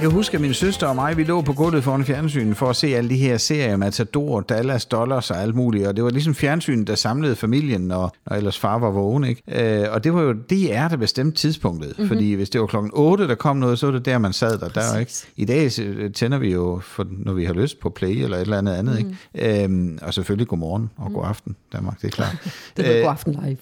Jeg kan huske, at min søster og mig, vi lå på gulvet foran fjernsynet for at se alle de her serier, Matador, Dallas, Dollars og alt muligt. Og det var ligesom fjernsynet, der samlede familien, når, når ellers far var vågen. Ikke? Øh, og det var jo DR, der bestemte tidspunktet. Mm-hmm. Fordi hvis det var klokken 8, der kom noget, så var det der, man sad der. der er ikke. I dag øh, tænder vi jo, for, når vi har lyst på Play eller et eller andet andet. Mm. Ikke? Øhm, og selvfølgelig godmorgen og god aften, Danmark, det er klart. Det er god aften live.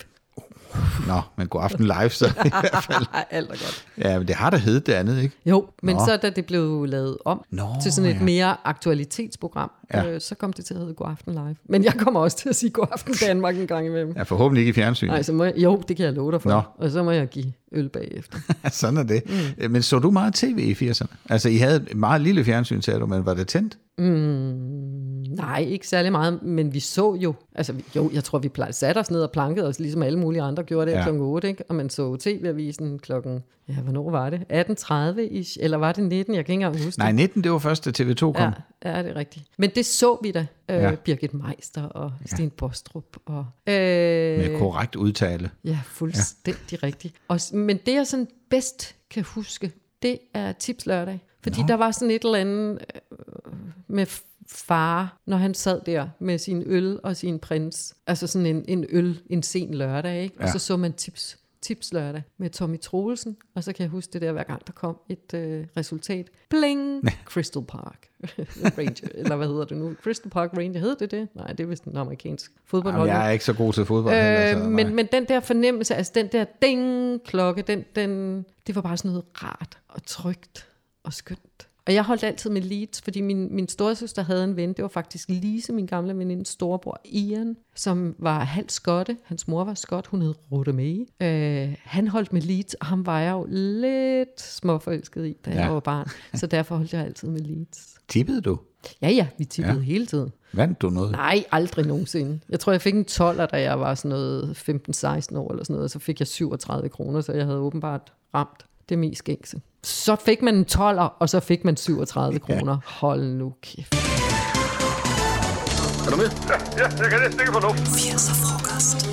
Nå, men god aften live, så i hvert fald. Alt er godt. Ja, men det har da heddet det andet, ikke? Jo, men Nå. så da det blev lavet om Nå, til sådan et ja. mere aktualitetsprogram, Ja. øh, så kom det til at hedde God Aften Live. Men jeg kommer også til at sige God Aften Danmark en gang imellem. Ja, forhåbentlig ikke i fjernsynet. Nej, så må jeg, jo, det kan jeg love dig for. Nå. Og så må jeg give øl bagefter. Sådan er det. Mm. Men så du meget tv i 80'erne? Altså, I havde et meget lille fjernsyn, sagde du, men var det tændt? Nej, ikke særlig meget, men vi så jo, altså jo, jeg tror, vi plej- satte os ned og plankede os, ligesom alle mulige andre gjorde det Ja. ja. klokken 8, ikke? og man så TV-avisen klokken, ja, hvornår var det? 18.30, ish, eller var det 19? Jeg kan ikke engang huske Nej, det. 19, det var først, da TV2 kom. Ja, ja, det er rigtigt. Men det så vi da. Øh, Ja. ja. Birgit Meister og Sten Bostrup. Og, øh, Med korrekt udtale. Ja, fuldstændig ja. rigtigt. Og, men det, jeg sådan bedst kan huske, det er Tips Lørdag. Fordi Nå. der var sådan et eller andet øh, med far, når han sad der med sin øl og sin prins. Altså sådan en, en øl en sen lørdag, ikke? Og Ja. så så man Tips, tips lørdag med Tommy Troelsen. Og så kan jeg huske det der, hver gang der kom et øh, resultat. Bling! Crystal Park Ranger. Eller hvad hedder det nu? Crystal Park Ranger. Hedder det det? Nej, det er vist en amerikansk fodboldhold. Jamen, jeg er ikke så god til fodbold. heller, så Øh, nej. men, men den der fornemmelse, altså den der ding-klokke, den, den, det var bare sådan noget rart og trygt og skønt. Og jeg holdt altid med Leeds, fordi min, min storesøster havde en ven, det var faktisk Lise, min gamle veninde, storebror Ian, som var halv skotte. Hans mor var skot, hun hed Rutte May. Øh, han holdt med Leeds, og ham var jeg jo lidt småforelsket i, da Ja. jeg var barn. Så derfor holdt jeg altid med Leeds. Tippede du? Ja, ja, vi tippede Ja. ja. hele tiden. Vandt du noget? Nej, aldrig nogensinde. Jeg tror, jeg fik en 12'er, da jeg var sådan noget 15-16 år eller sådan noget, og så fik jeg 37 kroner, så jeg havde åbenbart ramt det mest gængse. Så fik man en 12'er, og så fik man 37 kroner. Hold nu kæft. 80'er frokost.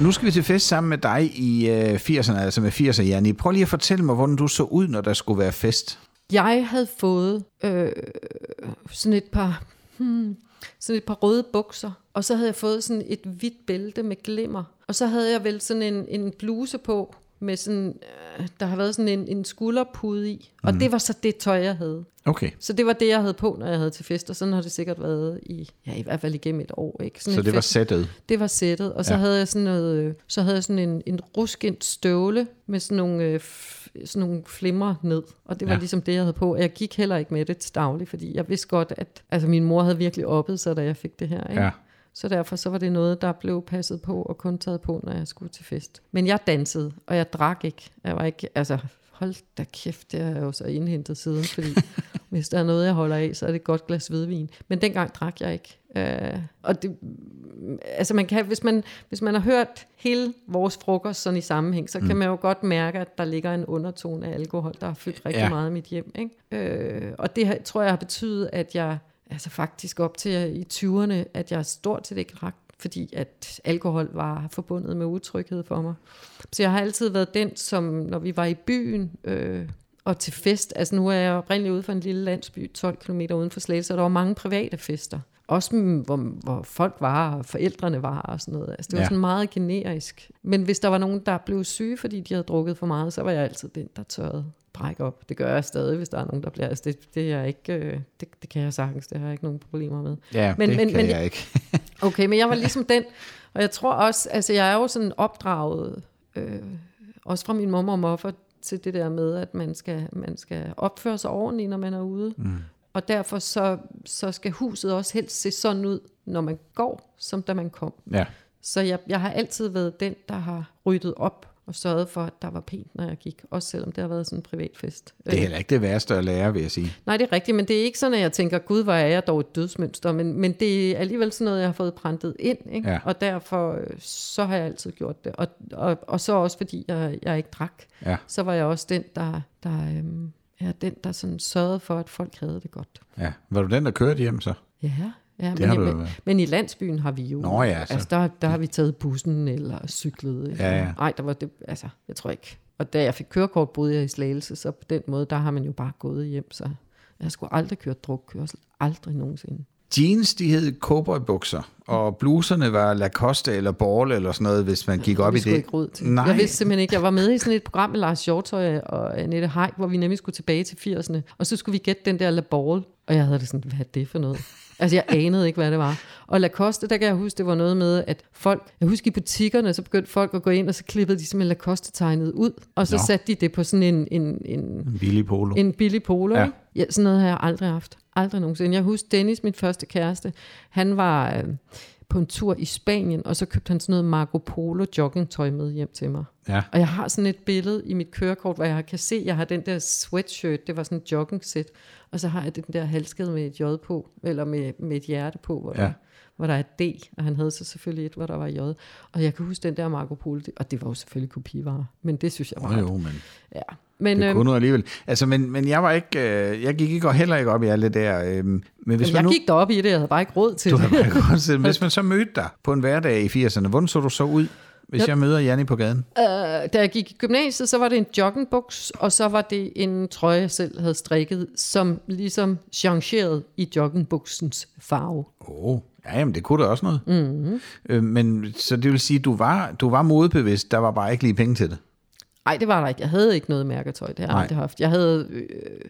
Nu skal vi til fest sammen med dig i øh, 80'erne, altså med 80'er, Janni. Prøv lige at fortælle mig, hvordan du så ud, når der skulle være fest. Jeg havde fået øh, sådan et par... Hmm, sådan et par røde bukser, og så havde jeg fået sådan et hvidt bælte med glimmer. Og så havde jeg vel sådan en, en bluse på, med sådan, øh, der har været sådan en, en skulderpude i. Og det var så det tøj, jeg havde. Okay, Så det var det, jeg havde på, når jeg havde til fest, og sådan har det sikkert været i, ja, i hvert fald igennem et år. Ikke? Sådan så et det var sættet. Det var sættet, og så Ja. havde jeg sådan noget, øh, så havde jeg sådan en, en ruskind støvle med sådan nogle, øh, sådan nogle flimmer ned, og det var Ja. ligesom det, jeg havde på. Og jeg gik heller ikke med det til daglig, fordi jeg vidste godt, at altså, min mor havde virkelig oppet sig, da jeg fik det her. Ikke? Ja. Så derfor så var det noget, der blev passet på og kun taget på, når jeg skulle til fest. Men jeg dansede, og jeg drak ikke. Jeg var ikke, altså, hold da kæft, det har jeg jo så indhentet siden, fordi hvis der er noget, jeg holder af, så er det et godt glas hvidvin. Men dengang drak jeg ikke. Øh, og det, altså man kan, hvis, man, hvis man har hørt hele vores frokost sådan i sammenhæng, så mm. kan man jo godt mærke, at der ligger en undertone af alkohol, der har fyldt rigtig Ja. meget i mit hjem. Ikke? Øh, og det har- tror jeg har betydet, at jeg altså faktisk op til i 20'erne, at jeg stort set ikke drak, fordi at alkohol var forbundet med utryghed for mig. Så jeg har altid været den, som når vi var i byen øh, og til fest, altså nu er jeg oprindeligt ude for en lille landsby, 12 km uden for Slagelse, og der var mange private fester. Også hvor, hvor folk var, og forældrene var og sådan noget. Altså, det var ja. sådan meget generisk. Men hvis der var nogen, der blev syge, fordi de havde drukket for meget, så var jeg altid den, der tørrede brække op. Det gør jeg stadig, hvis der er nogen, der bliver. Altså det, det, er ikke, øh, det, det kan jeg sagtens. Det har jeg ikke nogen problemer med. Ja, men, det men, kan men, jeg ikke. okay, men jeg var ligesom den. Og jeg tror også, altså jeg er jo sådan opdraget, øh, også fra min mor og morfar, til det der med, at man skal, man skal opføre sig ordentligt, når man er ude. Mm. Og derfor så, så skal huset også helst se sådan ud, når man går, som da man kom. Ja. Så jeg, jeg har altid været den, der har ryddet op og sørget for, at der var pænt, når jeg gik. Også selvom det har været sådan en privat fest. Det er heller ikke det værste at lære, vil jeg sige. Nej, det er rigtigt, men det er ikke sådan, at jeg tænker, gud, hvor er jeg dog et dødsmønster. Men, men det er alligevel sådan noget, jeg har fået printet ind. Ikke? Ja. Og derfor øh, så har jeg altid gjort det. Og, og, og så også fordi jeg, jeg ikke drak. Ja. Så var jeg også den, der, der, øhm, ja, den, der sådan sørgede for, at folk havde det godt. Ja. Var du den, der kørte hjem så? Ja, ja men, har i, du men, men i landsbyen har vi jo... Nå ja, så- Altså, der, der har vi taget bussen eller cyklet. Eller, Ja, ja. Nej, der var det... Altså, jeg tror ikke... Og da jeg fik kørekort, boede jeg i Slagelse, så på den måde, der har man jo bare gået hjem, så jeg skulle aldrig køre drukkørsel. Aldrig nogensinde. Jeans, de hed cowboybukser, og bluserne var Lacoste eller Ball eller sådan noget, hvis man gik op i det. ikke råd til. Nej, Jeg vidste simpelthen ikke. Jeg var med i sådan et program med Lars Hjortøj og Annette Haik, hvor vi nemlig skulle tilbage til 80'erne. Og så skulle vi gætte den der La Ball. Og jeg havde det sådan, hvad er det for noget? Altså, jeg anede ikke, hvad det var. Og Lacoste, der kan jeg huske, det var noget med, at folk... Jeg husker i butikkerne, så begyndte folk at gå ind, og så klippede de simpelthen Lacoste-tegnet ud. Og så Nå. satte de det på sådan en, en, en, en billig polo. en billig polo. Ja. Ja. ja, sådan noget har jeg aldrig haft. Aldrig nogensinde. Jeg husker Dennis, min første kæreste. Han var øh, på en tur i Spanien, og så købte han sådan noget Marco Polo joggingtøj med hjem til mig. Ja. Og jeg har sådan et billede i mit kørekort, hvor jeg kan se, at jeg har den der sweatshirt, det var sådan en jogging set, og så har jeg den der halskede med et J på, eller med, med et hjerte på, hvor, Ja. der, hvor der er et D, og han havde så selvfølgelig et, hvor der var J. Og jeg kan huske den der Marco Polo, og det var jo selvfølgelig kopivarer, men det synes jeg var ret- jo, men Ja. Men, det kunne du alligevel. Altså, men, men jeg var ikke, øh, jeg gik ikke og heller ikke op i alt det der. Øh, men hvis jeg man nu, gik derop i det, jeg havde bare ikke råd til du det. har bare godt set, hvis man så mødte dig på en hverdag i 80'erne, hvordan så du så ud, hvis Yep. jeg møder Janni på gaden? Øh, da jeg gik i gymnasiet, så var det en joggingbuks, og så var det en trøje, jeg selv havde strikket, som ligesom changerede i joggingbuksens farve. Åh, oh, ja, jamen, det kunne da også noget. Mm-hmm. Øh, men så det vil sige, du var, du var modebevidst, der var bare ikke lige penge til det. Nej, det var der ikke. Jeg havde ikke noget mærketøj, det har jeg aldrig haft. Jeg havde, øh,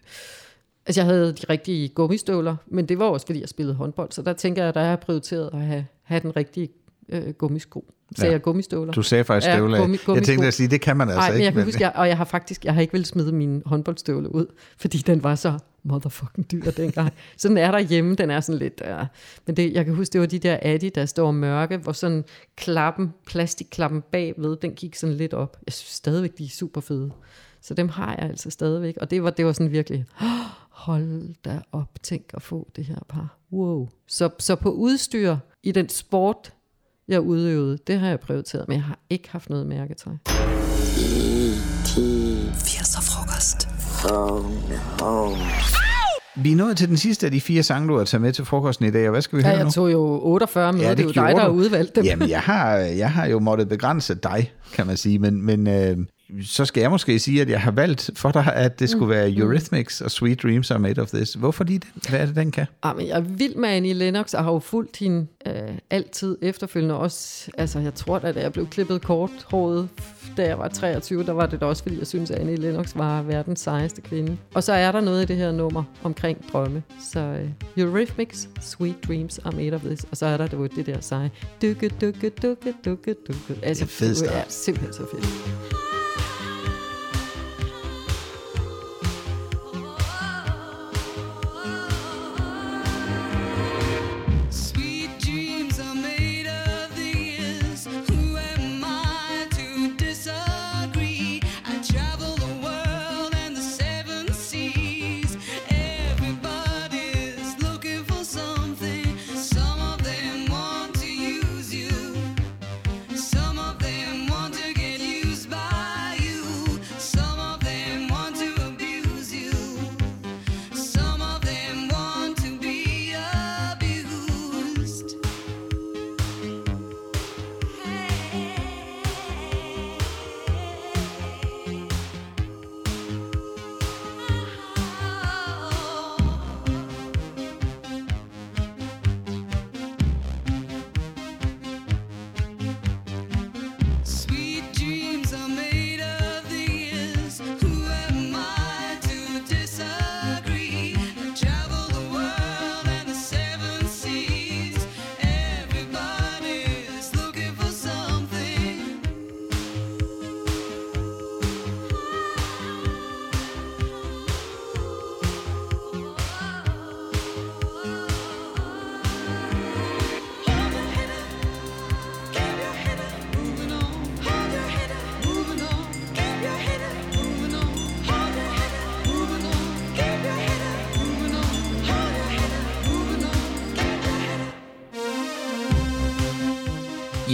altså jeg havde de rigtige gummistøvler, men det var også, fordi jeg spillede håndbold, så der tænker jeg, at der jeg prioriteret at have, have den rigtige øh, gummisko. Så Ja. ja. jeg gummistøvler. Du sagde faktisk Ja, støvler. gummi- jeg gummisko. tænkte at sige, det kan man altså men ikke. jeg kan huske, jeg, og jeg har faktisk, jeg har ikke vel smide mine håndboldstøvler ud, fordi den var så motherfucking dyr dengang. så den er der hjemme, den er sådan lidt, uh, men det, jeg kan huske, det var de der Adidas, der var mørke, hvor sådan klappen, plastikklappen bagved, den gik sådan lidt op. Jeg synes stadigvæk, de er super fede. Så dem har jeg altså stadigvæk, og det var, det var sådan virkelig, hold da op, tænk at få det her par. Wow. Så, så på udstyr i den sport, jeg udøvede, det har jeg prioriteret, men jeg har ikke haft noget mærketøj. 80'er frokost. Vi er nået til den sidste af de fire sange, du har taget med til frokosten i dag, og hvad skal vi Ja, høre nu? jeg tog jo 48 med, ja, det, det er jo dig, der har du. udvalgt dem. Jamen, jeg har, jeg har jo måttet begrænse dig, kan man sige, men, men øh, så skal jeg måske sige, at jeg har valgt for dig, at det skulle være Eurythmics og Sweet Dreams Are Made of This. Hvorfor lige den? Hvad er det, den kan? Ah, men jeg er vild med Annie Lennox, og har jo fulgt hende øh, altid efterfølgende. Også, altså, jeg tror da, da jeg blev klippet kort håret, da jeg var 23, der var det da også, fordi jeg synes, at Annie Lennox var verdens sejeste kvinde. Og så er der noget i det her nummer omkring drømme. Så øh, Eurythmics, Sweet Dreams Are Made of This. Og så er der det, jo det der seje. Dukke, dukke, dukke, dukke, dukke. Altså, Det er fed start. Det er simpelthen så fedt.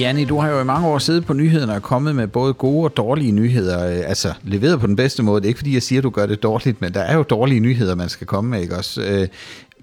Janni, du har jo i mange år siddet på nyhederne og kommet med både gode og dårlige nyheder. Øh, altså leveret på den bedste måde. Det er ikke fordi, jeg siger, at du gør det dårligt, men der er jo dårlige nyheder, man skal komme med, ikke også? Øh,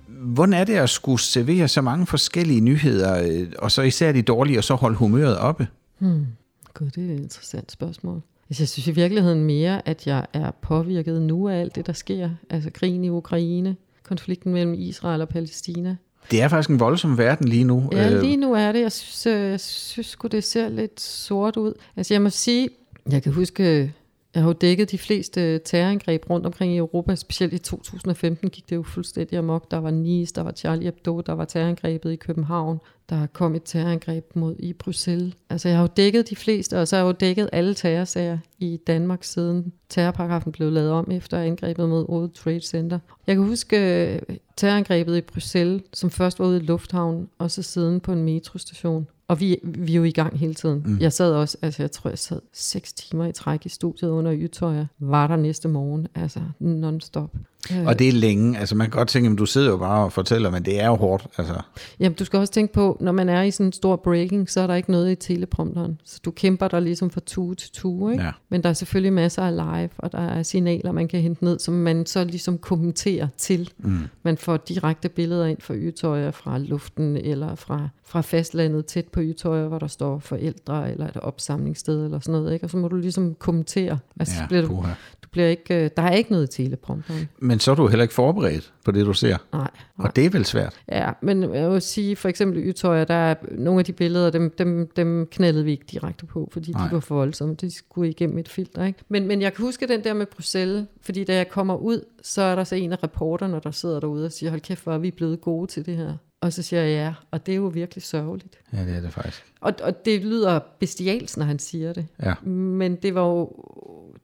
hvordan er det at skulle servere så mange forskellige nyheder, øh, og så især de dårlige, og så holde humøret oppe? Hmm. Gud, det er et interessant spørgsmål. Altså, jeg synes i virkeligheden mere, at jeg er påvirket nu af alt det, der sker. Altså krigen i Ukraine, konflikten mellem Israel og Palæstina. Det er faktisk en voldsom verden lige nu. Ja, Øh, lige nu er det. Jeg synes, jeg synes det ser lidt sort ud. Altså, jeg må sige, jeg kan huske, jeg har jo dækket de fleste terrorangreb rundt omkring i Europa. Specielt i 2015 gik det jo fuldstændig amok. Der var Nice, der var Charlie Hebdo, der var terrorangrebet i København. Der kom et terrorangreb mod i Bruxelles. Altså, jeg har jo dækket de fleste, og så har jeg jo dækket alle terrorsager i Danmark siden terrorparagrafen blev lavet om efter angrebet mod World Trade Center. Jeg kan huske øh, terrorangrebet i Bruxelles, som først var ude i lufthavnen, og så siden på en metrostation. Og vi, vi er jo i gang hele tiden. Mm. Jeg sad også, altså jeg tror, jeg sad seks timer i træk i studiet under Ytøjer. Var der næste morgen, altså non-stop. Øh, Og det er længe. Altså man kan godt tænke, at du sidder jo bare og fortæller, men det er jo hårdt. Altså. Jamen, du skal også tænke på, når man er i sådan en stor breaking, så er der ikke noget i teleprompteren. Så du kæmper dig ligesom fra tue til tue, ikke? Ja. Men der er selvfølgelig masser af live, og der er signaler, man kan hente ned, som man så ligesom kommenterer til. Mm. Man får direkte billeder ind fra ytøjer fra luften, eller fra, fra fastlandet tæt på ytøjer, hvor der står forældre, eller et opsamlingssted, eller sådan noget, ikke? Og så må du ligesom kommentere. Altså, Ja, bliver du, du bliver ikke, øh, der er ikke noget i teleprompteren. Men så er du heller ikke forberedt på det, du ser. Nej. Og det er vel svært. Ja, men jeg vil sige, for eksempel i Ytøjer, der er nogle af de billeder, dem, dem, dem knaldede vi ikke direkte på, fordi Nej. de var for voldsomme. De skulle igennem et filter, ikke? Men, men jeg kan huske den der med Bruxelles, fordi da jeg kommer ud, så er der så en af reporterne, der sidder derude og siger, hold kæft, hvor er vi blevet gode til det her. Og så siger jeg ja, og det er jo virkelig sørgeligt. Ja, det er det faktisk. Og, og det lyder bestialsk, når han siger det. Ja. Men det var jo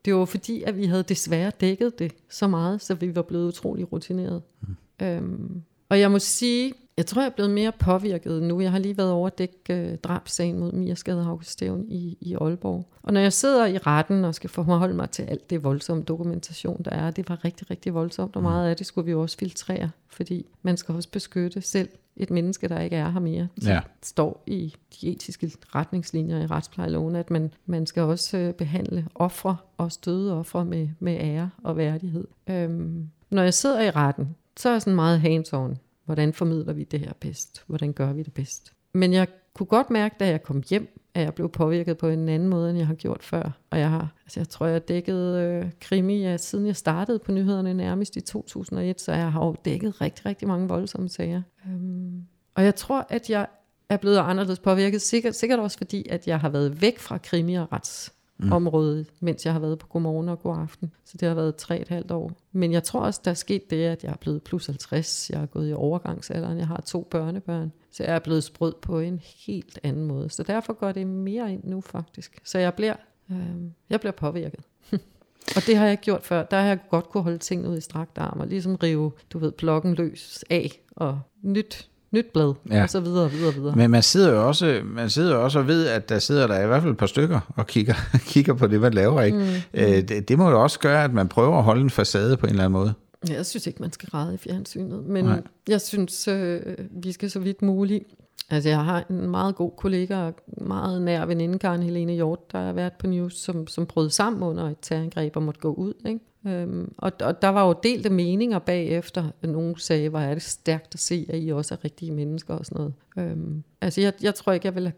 det var fordi, at vi havde desværre dækket det så meget, så vi var blevet utrolig rutineret. Mm. Øhm, og jeg må sige, jeg tror, jeg er blevet mere påvirket nu. Jeg har lige været over at dække øh, drabssagen mod Mia Skade Augustævn i, i Aalborg. Og når jeg sidder i retten og skal forholde mig til alt det voldsomme dokumentation, der er, det var rigtig, rigtig voldsomt, og meget af det skulle vi jo også filtrere, fordi man skal også beskytte selv et menneske, der ikke er her mere. Det Ja. står i de etiske retningslinjer i retsplejeloven, at man, man skal også øh, behandle ofre og støde ofre med, med ære og værdighed. Øhm, når jeg sidder i retten, så er jeg sådan meget hands-on. Hvordan formidler vi det her bedst? Hvordan gør vi det bedst? Men jeg kunne godt mærke, da jeg kom hjem, at jeg blev påvirket på en anden måde, end jeg har gjort før. Og jeg har, altså jeg tror, jeg har dækket øh, krimi, ja, siden jeg startede på nyhederne nærmest i 2001, så jeg har jo dækket rigtig, rigtig mange voldsomme sager. Øhm, og jeg tror, at jeg er blevet anderledes påvirket, sikkert, sikkert også fordi, at jeg har været væk fra krimi- og rets mm. mens jeg har været på Godmorgen og Godaften. Så det har været tre et halvt år. Men jeg tror også, der er sket det, at jeg er blevet plus 50. Jeg er gået i overgangsalderen. Jeg har to børnebørn. Så jeg er blevet sprød på en helt anden måde. Så derfor går det mere ind nu faktisk. Så jeg bliver, øh, jeg bliver påvirket. Og det har jeg ikke gjort før. Der har jeg godt kunne holde tingene ud i strakt arm, og ligesom rive, du ved, blokken løs af, og nyt, nyt blad, Ja. og så videre, og videre, og videre. Men man sidder jo også, man sidder jo også og ved, at der sidder der i hvert fald et par stykker og kigger, kigger på det, man laver. Ikke? Mm. Øh, det, det må jo også gøre, at man prøver at holde en facade på en eller anden måde. Jeg synes ikke, man skal græde i fjernsynet, men. Nej. jeg synes, øh, vi skal så vidt muligt. Altså, jeg har en meget god kollega og meget nær veninde, Karen Helene Hjort, der har været på News, som, som brød sammen under et terrorangreb og måtte gå ud. Ikke? Øhm, og, og der var jo delte meninger bagefter. Nogen sagde, hvor er det stærkt at se, at I også er rigtige mennesker og sådan noget. Øhm, altså, jeg, jeg tror ikke, jeg vil have...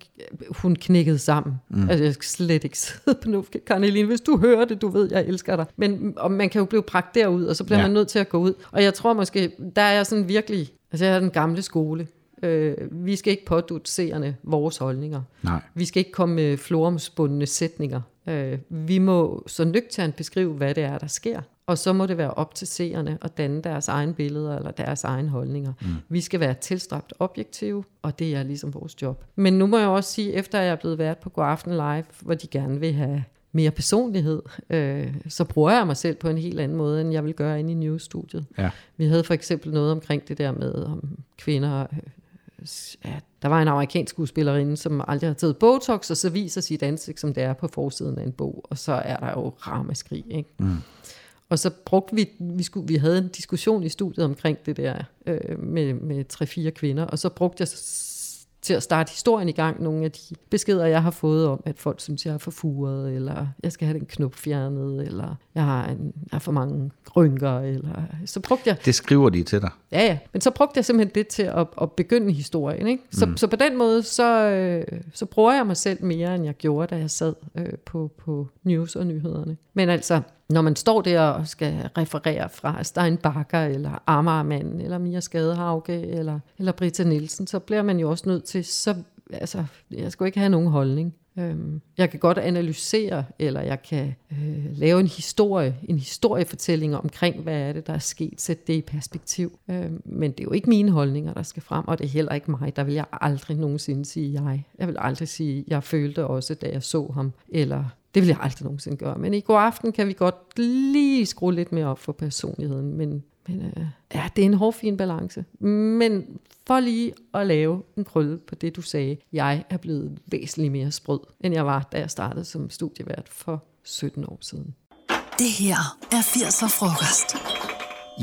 Hun knækkede sammen. Mm. Altså, jeg skal slet ikke sidde på nu. Karen Helene, hvis du hører det, du ved, jeg elsker dig. Men og man kan jo blive bragt derud, og så bliver ja. man nødt til at gå ud. Og jeg tror måske, der er jeg sådan virkelig... Altså, jeg er den gamle skole. Øh, vi skal ikke pådute seerne vores holdninger. Nej. Vi skal ikke komme med floromspundne sætninger. Øh, vi må så nøgternt beskrive, hvad det er, der sker. Og så må det være op til seerne at danne deres egen billeder eller deres egen holdninger. Mm. Vi skal være tilstræbt objektive, og det er ligesom vores job. Men nu må jeg også sige, efter jeg er blevet vært på God Aften Live, hvor de gerne vil have mere personlighed, øh, så bruger jeg mig selv på en helt anden måde, end jeg vil gøre inde i newsstudiet. Ja. Vi havde for eksempel noget omkring det der med om kvinder. Ja, der var en amerikansk skuespillerinde, som aldrig har taget Botox, og så viser sit ansigt, som det er på forsiden af en bog, og så er der jo ramaskrig, ikke? Mm. Og så brugte vi, vi, skulle, vi havde en diskussion i studiet omkring det der øh, med, med tre-fire kvinder, og så brugte jeg til at starte historien i gang. Nogle af de beskeder, jeg har fået om, at folk synes, jeg er for furet, eller jeg skal have den knop fjernet, eller jeg har, en, jeg har for mange rynker, eller så brugte jeg Det skriver de til dig. Ja, ja. Men så brugte jeg simpelthen det til at, at begynde historien. Ikke? Så, mm. så på den måde, så, øh, så bruger jeg mig selv mere, end jeg gjorde, da jeg sad øh, på, på news og nyhederne. Men altså, når man står der og skal referere fra Steinbacher, eller Amagermanden, eller Mia Skadehauke, eller, eller Britta Nielsen, så bliver man jo også nødt til, så, altså, jeg skulle ikke have nogen holdning. Øhm, jeg kan godt analysere, eller jeg kan øh, lave en historie, en historiefortælling omkring, hvad er det, der er sket, sætte det i perspektiv. Øh, men det er jo ikke mine holdninger, der skal frem, og det er heller ikke mig. Der vil jeg aldrig nogensinde sige jeg. Jeg vil aldrig sige, jeg følte også, da jeg så ham, eller det vil jeg aldrig nogensinde gøre. Men i går aften kan vi godt lige skrue lidt mere op for personligheden, men, men øh, ja, det er en hårfin balance. Men for lige at lave en krølle på det, du sagde, jeg er blevet væsentligt mere sprød, end jeg var, da jeg startede som studievært for 17 år siden. Det her er 80'er frokost.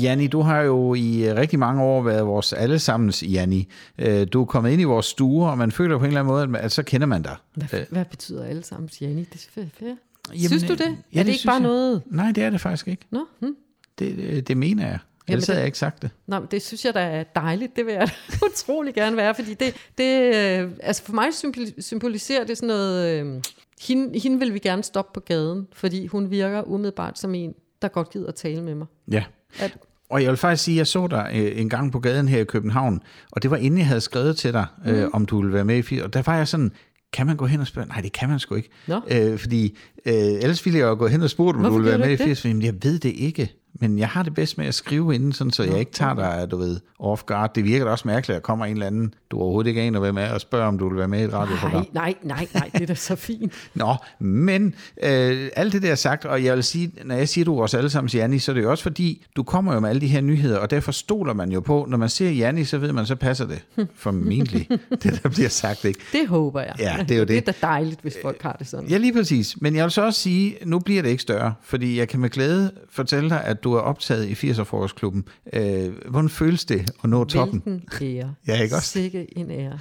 Janni, du har jo i øh, rigtig mange år været vores allesammens Janni. Øh, Du er kommet ind i vores stue, og man føler på en eller anden måde, at så kender man dig. Hvad, hvad betyder alle sammen, Janni? Det er fedt. Jamen, Synes du øh, det? ja, er det, det ikke bare jeg. noget? Nej, det er det faktisk ikke. Nå, hm. Det, det, mener jeg. Ellers det- havde jeg ikke sagt det. Men det synes jeg da er dejligt. Det vil jeg utrolig gerne være, fordi det, det øh, altså for mig symbol- symboliserer det sådan noget, øh, hende, hende vil vi gerne stoppe på gaden, fordi hun virker umiddelbart som en, der godt gider at tale med mig. Ja. At, Og jeg vil faktisk sige, at jeg så dig øh, en gang på gaden her i København, og det var inden jeg havde skrevet til dig, Mhm. øh, om du ville være med i fire. Og der var jeg sådan, kan man gå hen og spørge? Nej, det kan man sgu ikke. Nå. Øh, fordi øh, ellers ville jeg jo gå hen og spurgte, om Hvorfor du ville være med i ikke fire. Jamen, jeg ved det ikke. Men jeg har det bedst med at skrive inden, sådan, så jeg ikke tager dig, du ved, off guard. Det virker da også mærkeligt, at der kommer en eller anden, du overhovedet ikke aner, hvem er, og spørger, om du vil være med i et radioprogram. nej, nej, nej, nej, det er da så fint. Nå, men øh, alt det der er sagt, og jeg vil sige, når jeg siger, du er vores allesammens Janni, så er det jo også fordi, du kommer jo med alle de her nyheder, og derfor stoler man jo på, når man ser Janni, så ved man, så passer det formentlig, det der bliver sagt, ikke? Det håber jeg. Ja, det er jo det. Det er da dejligt, hvis folk har det sådan. Ja, lige præcis. Men jeg vil så også sige, nu bliver det ikke større, fordi jeg kan med glæde fortælle dig, at du er optaget i 80'er Frokostklubben. Øh, hvordan føles det at nå toppen? Hvilken ære. Ja, ikke også? Sikke en ære.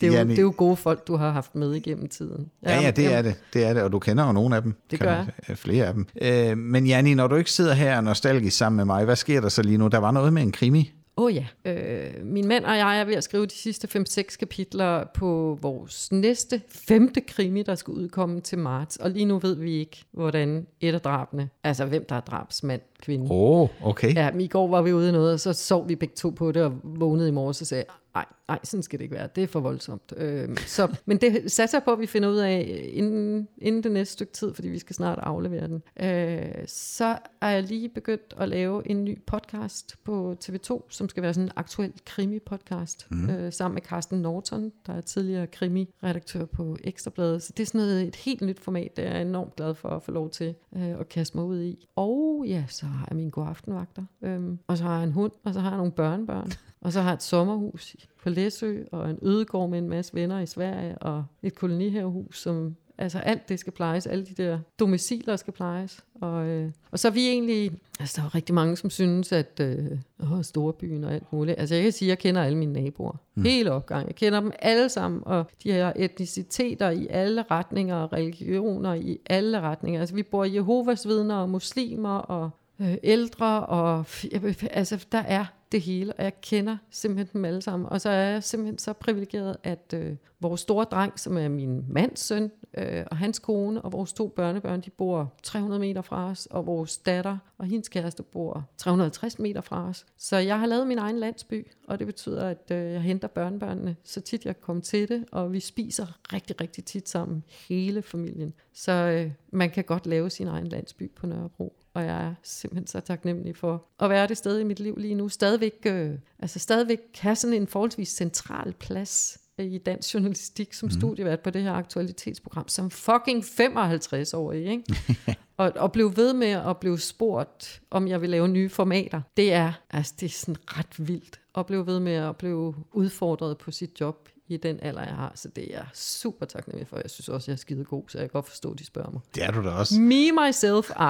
Det er, jo, Janni- det er jo gode folk, du har haft med igennem tiden. Ja, ja, det er det. Det er det, og du kender jo nogle af dem. Det gør man sige. Flere af dem. Øh, men Janni, når du ikke sidder her nostalgisk sammen med mig, hvad sker der så lige nu? Der var noget med en krimi. Åh oh, ja. Øh, min mand og jeg er ved at skrive de sidste 5-6 kapitler på vores næste femte krimi, der skal udkomme til marts. Og lige nu ved vi ikke, hvordan et af drabene, altså hvem der er drabsmand, kvinde. Åh, oh, okay. Ja, men i går var vi ude i noget, og så sov vi begge to på det, og vågnede i morges og sagde, nej, nej, sådan skal det ikke være, det er for voldsomt. Øh, så, men det satser jeg på, at vi finder ud af inden, inden det næste stykke tid, fordi vi skal snart aflevere den. Øh, så er jeg lige begyndt at lave en ny podcast på TV2, som skal være sådan en aktuel krimi-podcast, mm. øh, sammen med Carsten Norton, der er tidligere krimi-redaktør på Ekstrabladet. Så det er sådan noget, et helt nyt format, det er jeg enormt glad for at få lov til øh, at kaste mig ud i. Og ja, så har jeg mine godaftenvagter, øhm, og så har jeg en hund, og så har jeg nogle børnebørn, og så har jeg et sommerhus på Læsø, og en ødegård med en masse venner i Sverige, og et kolonihavehus, som Altså alt det skal plejes, alle de der domiciler skal plejes. Og, øh, og så er vi egentlig, altså der er rigtig mange, som synes, at øh, åh, storbyen og alt muligt. Altså jeg kan sige, at jeg kender alle mine naboer. Mm. Hele opgang. Jeg kender dem alle sammen, og de har etniciteter i alle retninger, og religioner i alle retninger. Altså vi bor Jehovas vidner og muslimer og øh, ældre, og jeg, altså der er det hele, og jeg kender simpelthen dem alle sammen. Og så er jeg simpelthen så privilegeret, at øh, vores store dreng, som er min mands søn, øh, og hans kone, og vores to børnebørn, de bor 300 meter fra os, og vores datter og hendes kæreste bor 350 meter fra os. Så jeg har lavet min egen landsby, og det betyder, at øh, jeg henter børnebørnene så tit jeg kommer til det, og vi spiser rigtig, rigtig tit sammen, hele familien. Så øh, man kan godt lave sin egen landsby på Nørrebro og jeg er simpelthen så taknemmelig for at være det sted i mit liv lige nu. Stadigvæk, øh, altså stadigvæk have sådan en forholdsvis central plads i dansk journalistik som mm. studievært på det her aktualitetsprogram, som fucking 55 år ikke? Og, og blive ved med at blive spurgt, om jeg vil lave nye formater, det er, altså, det er sådan ret vildt at blive ved med at blive udfordret på sit job i den alder, jeg har. Så det er jeg super taknemmelig for. Jeg synes også, jeg er skide god, så jeg kan godt forstå, at de spørger mig. Det er du da også. Me, myself, I.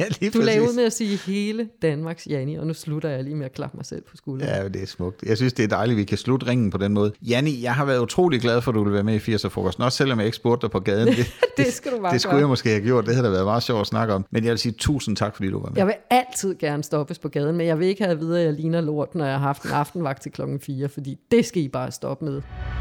Ja, lige Du ud med at sige hele Danmarks Janni, og nu slutter jeg lige med at klappe mig selv på skulderen. Ja, det er smukt. Jeg synes, det er dejligt, at vi kan slutte ringen på den måde. Janni, jeg har været utrolig glad for, at du ville være med i 80'er-frokosten, også selvom jeg ikke spurgte dig på gaden. Det, Det skal du bare Det skulle gøre. jeg måske have gjort. Det havde da været meget sjovt at snakke om. Men jeg vil sige tusind tak, fordi du var med. Jeg vil altid gerne stoppes på gaden, men jeg vil ikke have at vide, at jeg ligner lort, når jeg har haft en aftenvagt til klokken 4, fordi det skal I bare stoppe med.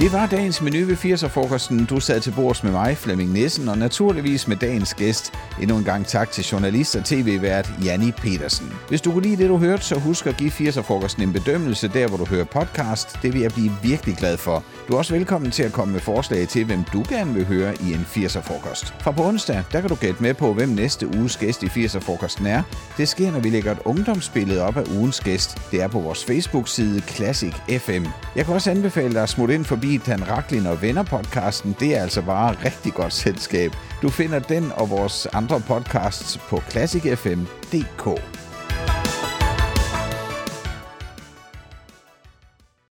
Det var dagens menu ved 80'er-frokosten. Du sad til bords med mig, Flemming Nissen, og naturligvis med dagens gæst. Endnu en gang tak til journalist og tv-vært Janni Petersen. Hvis du kunne lide det, du hørte, så husk at give 80'er-frokosten en bedømmelse der, hvor du hører podcast. Det vil jeg blive virkelig glad for. Du er også velkommen til at komme med forslag til, hvem du gerne vil høre i en 80'er-frokost. Fra på onsdag, der kan du gætte med på, hvem næste uges gæst i 80'er-frokosten er. Det sker, når vi lægger et ungdomsbillede op af ugens gæst. Det er på vores Facebook-side Classic FM. Jeg kan også anbefale dig at smutte ind forbi Dan Raklin og Venner podcasten. Det er altså bare rigtig godt selskab. Du finder den og vores andre podcasts på classicfm.dk.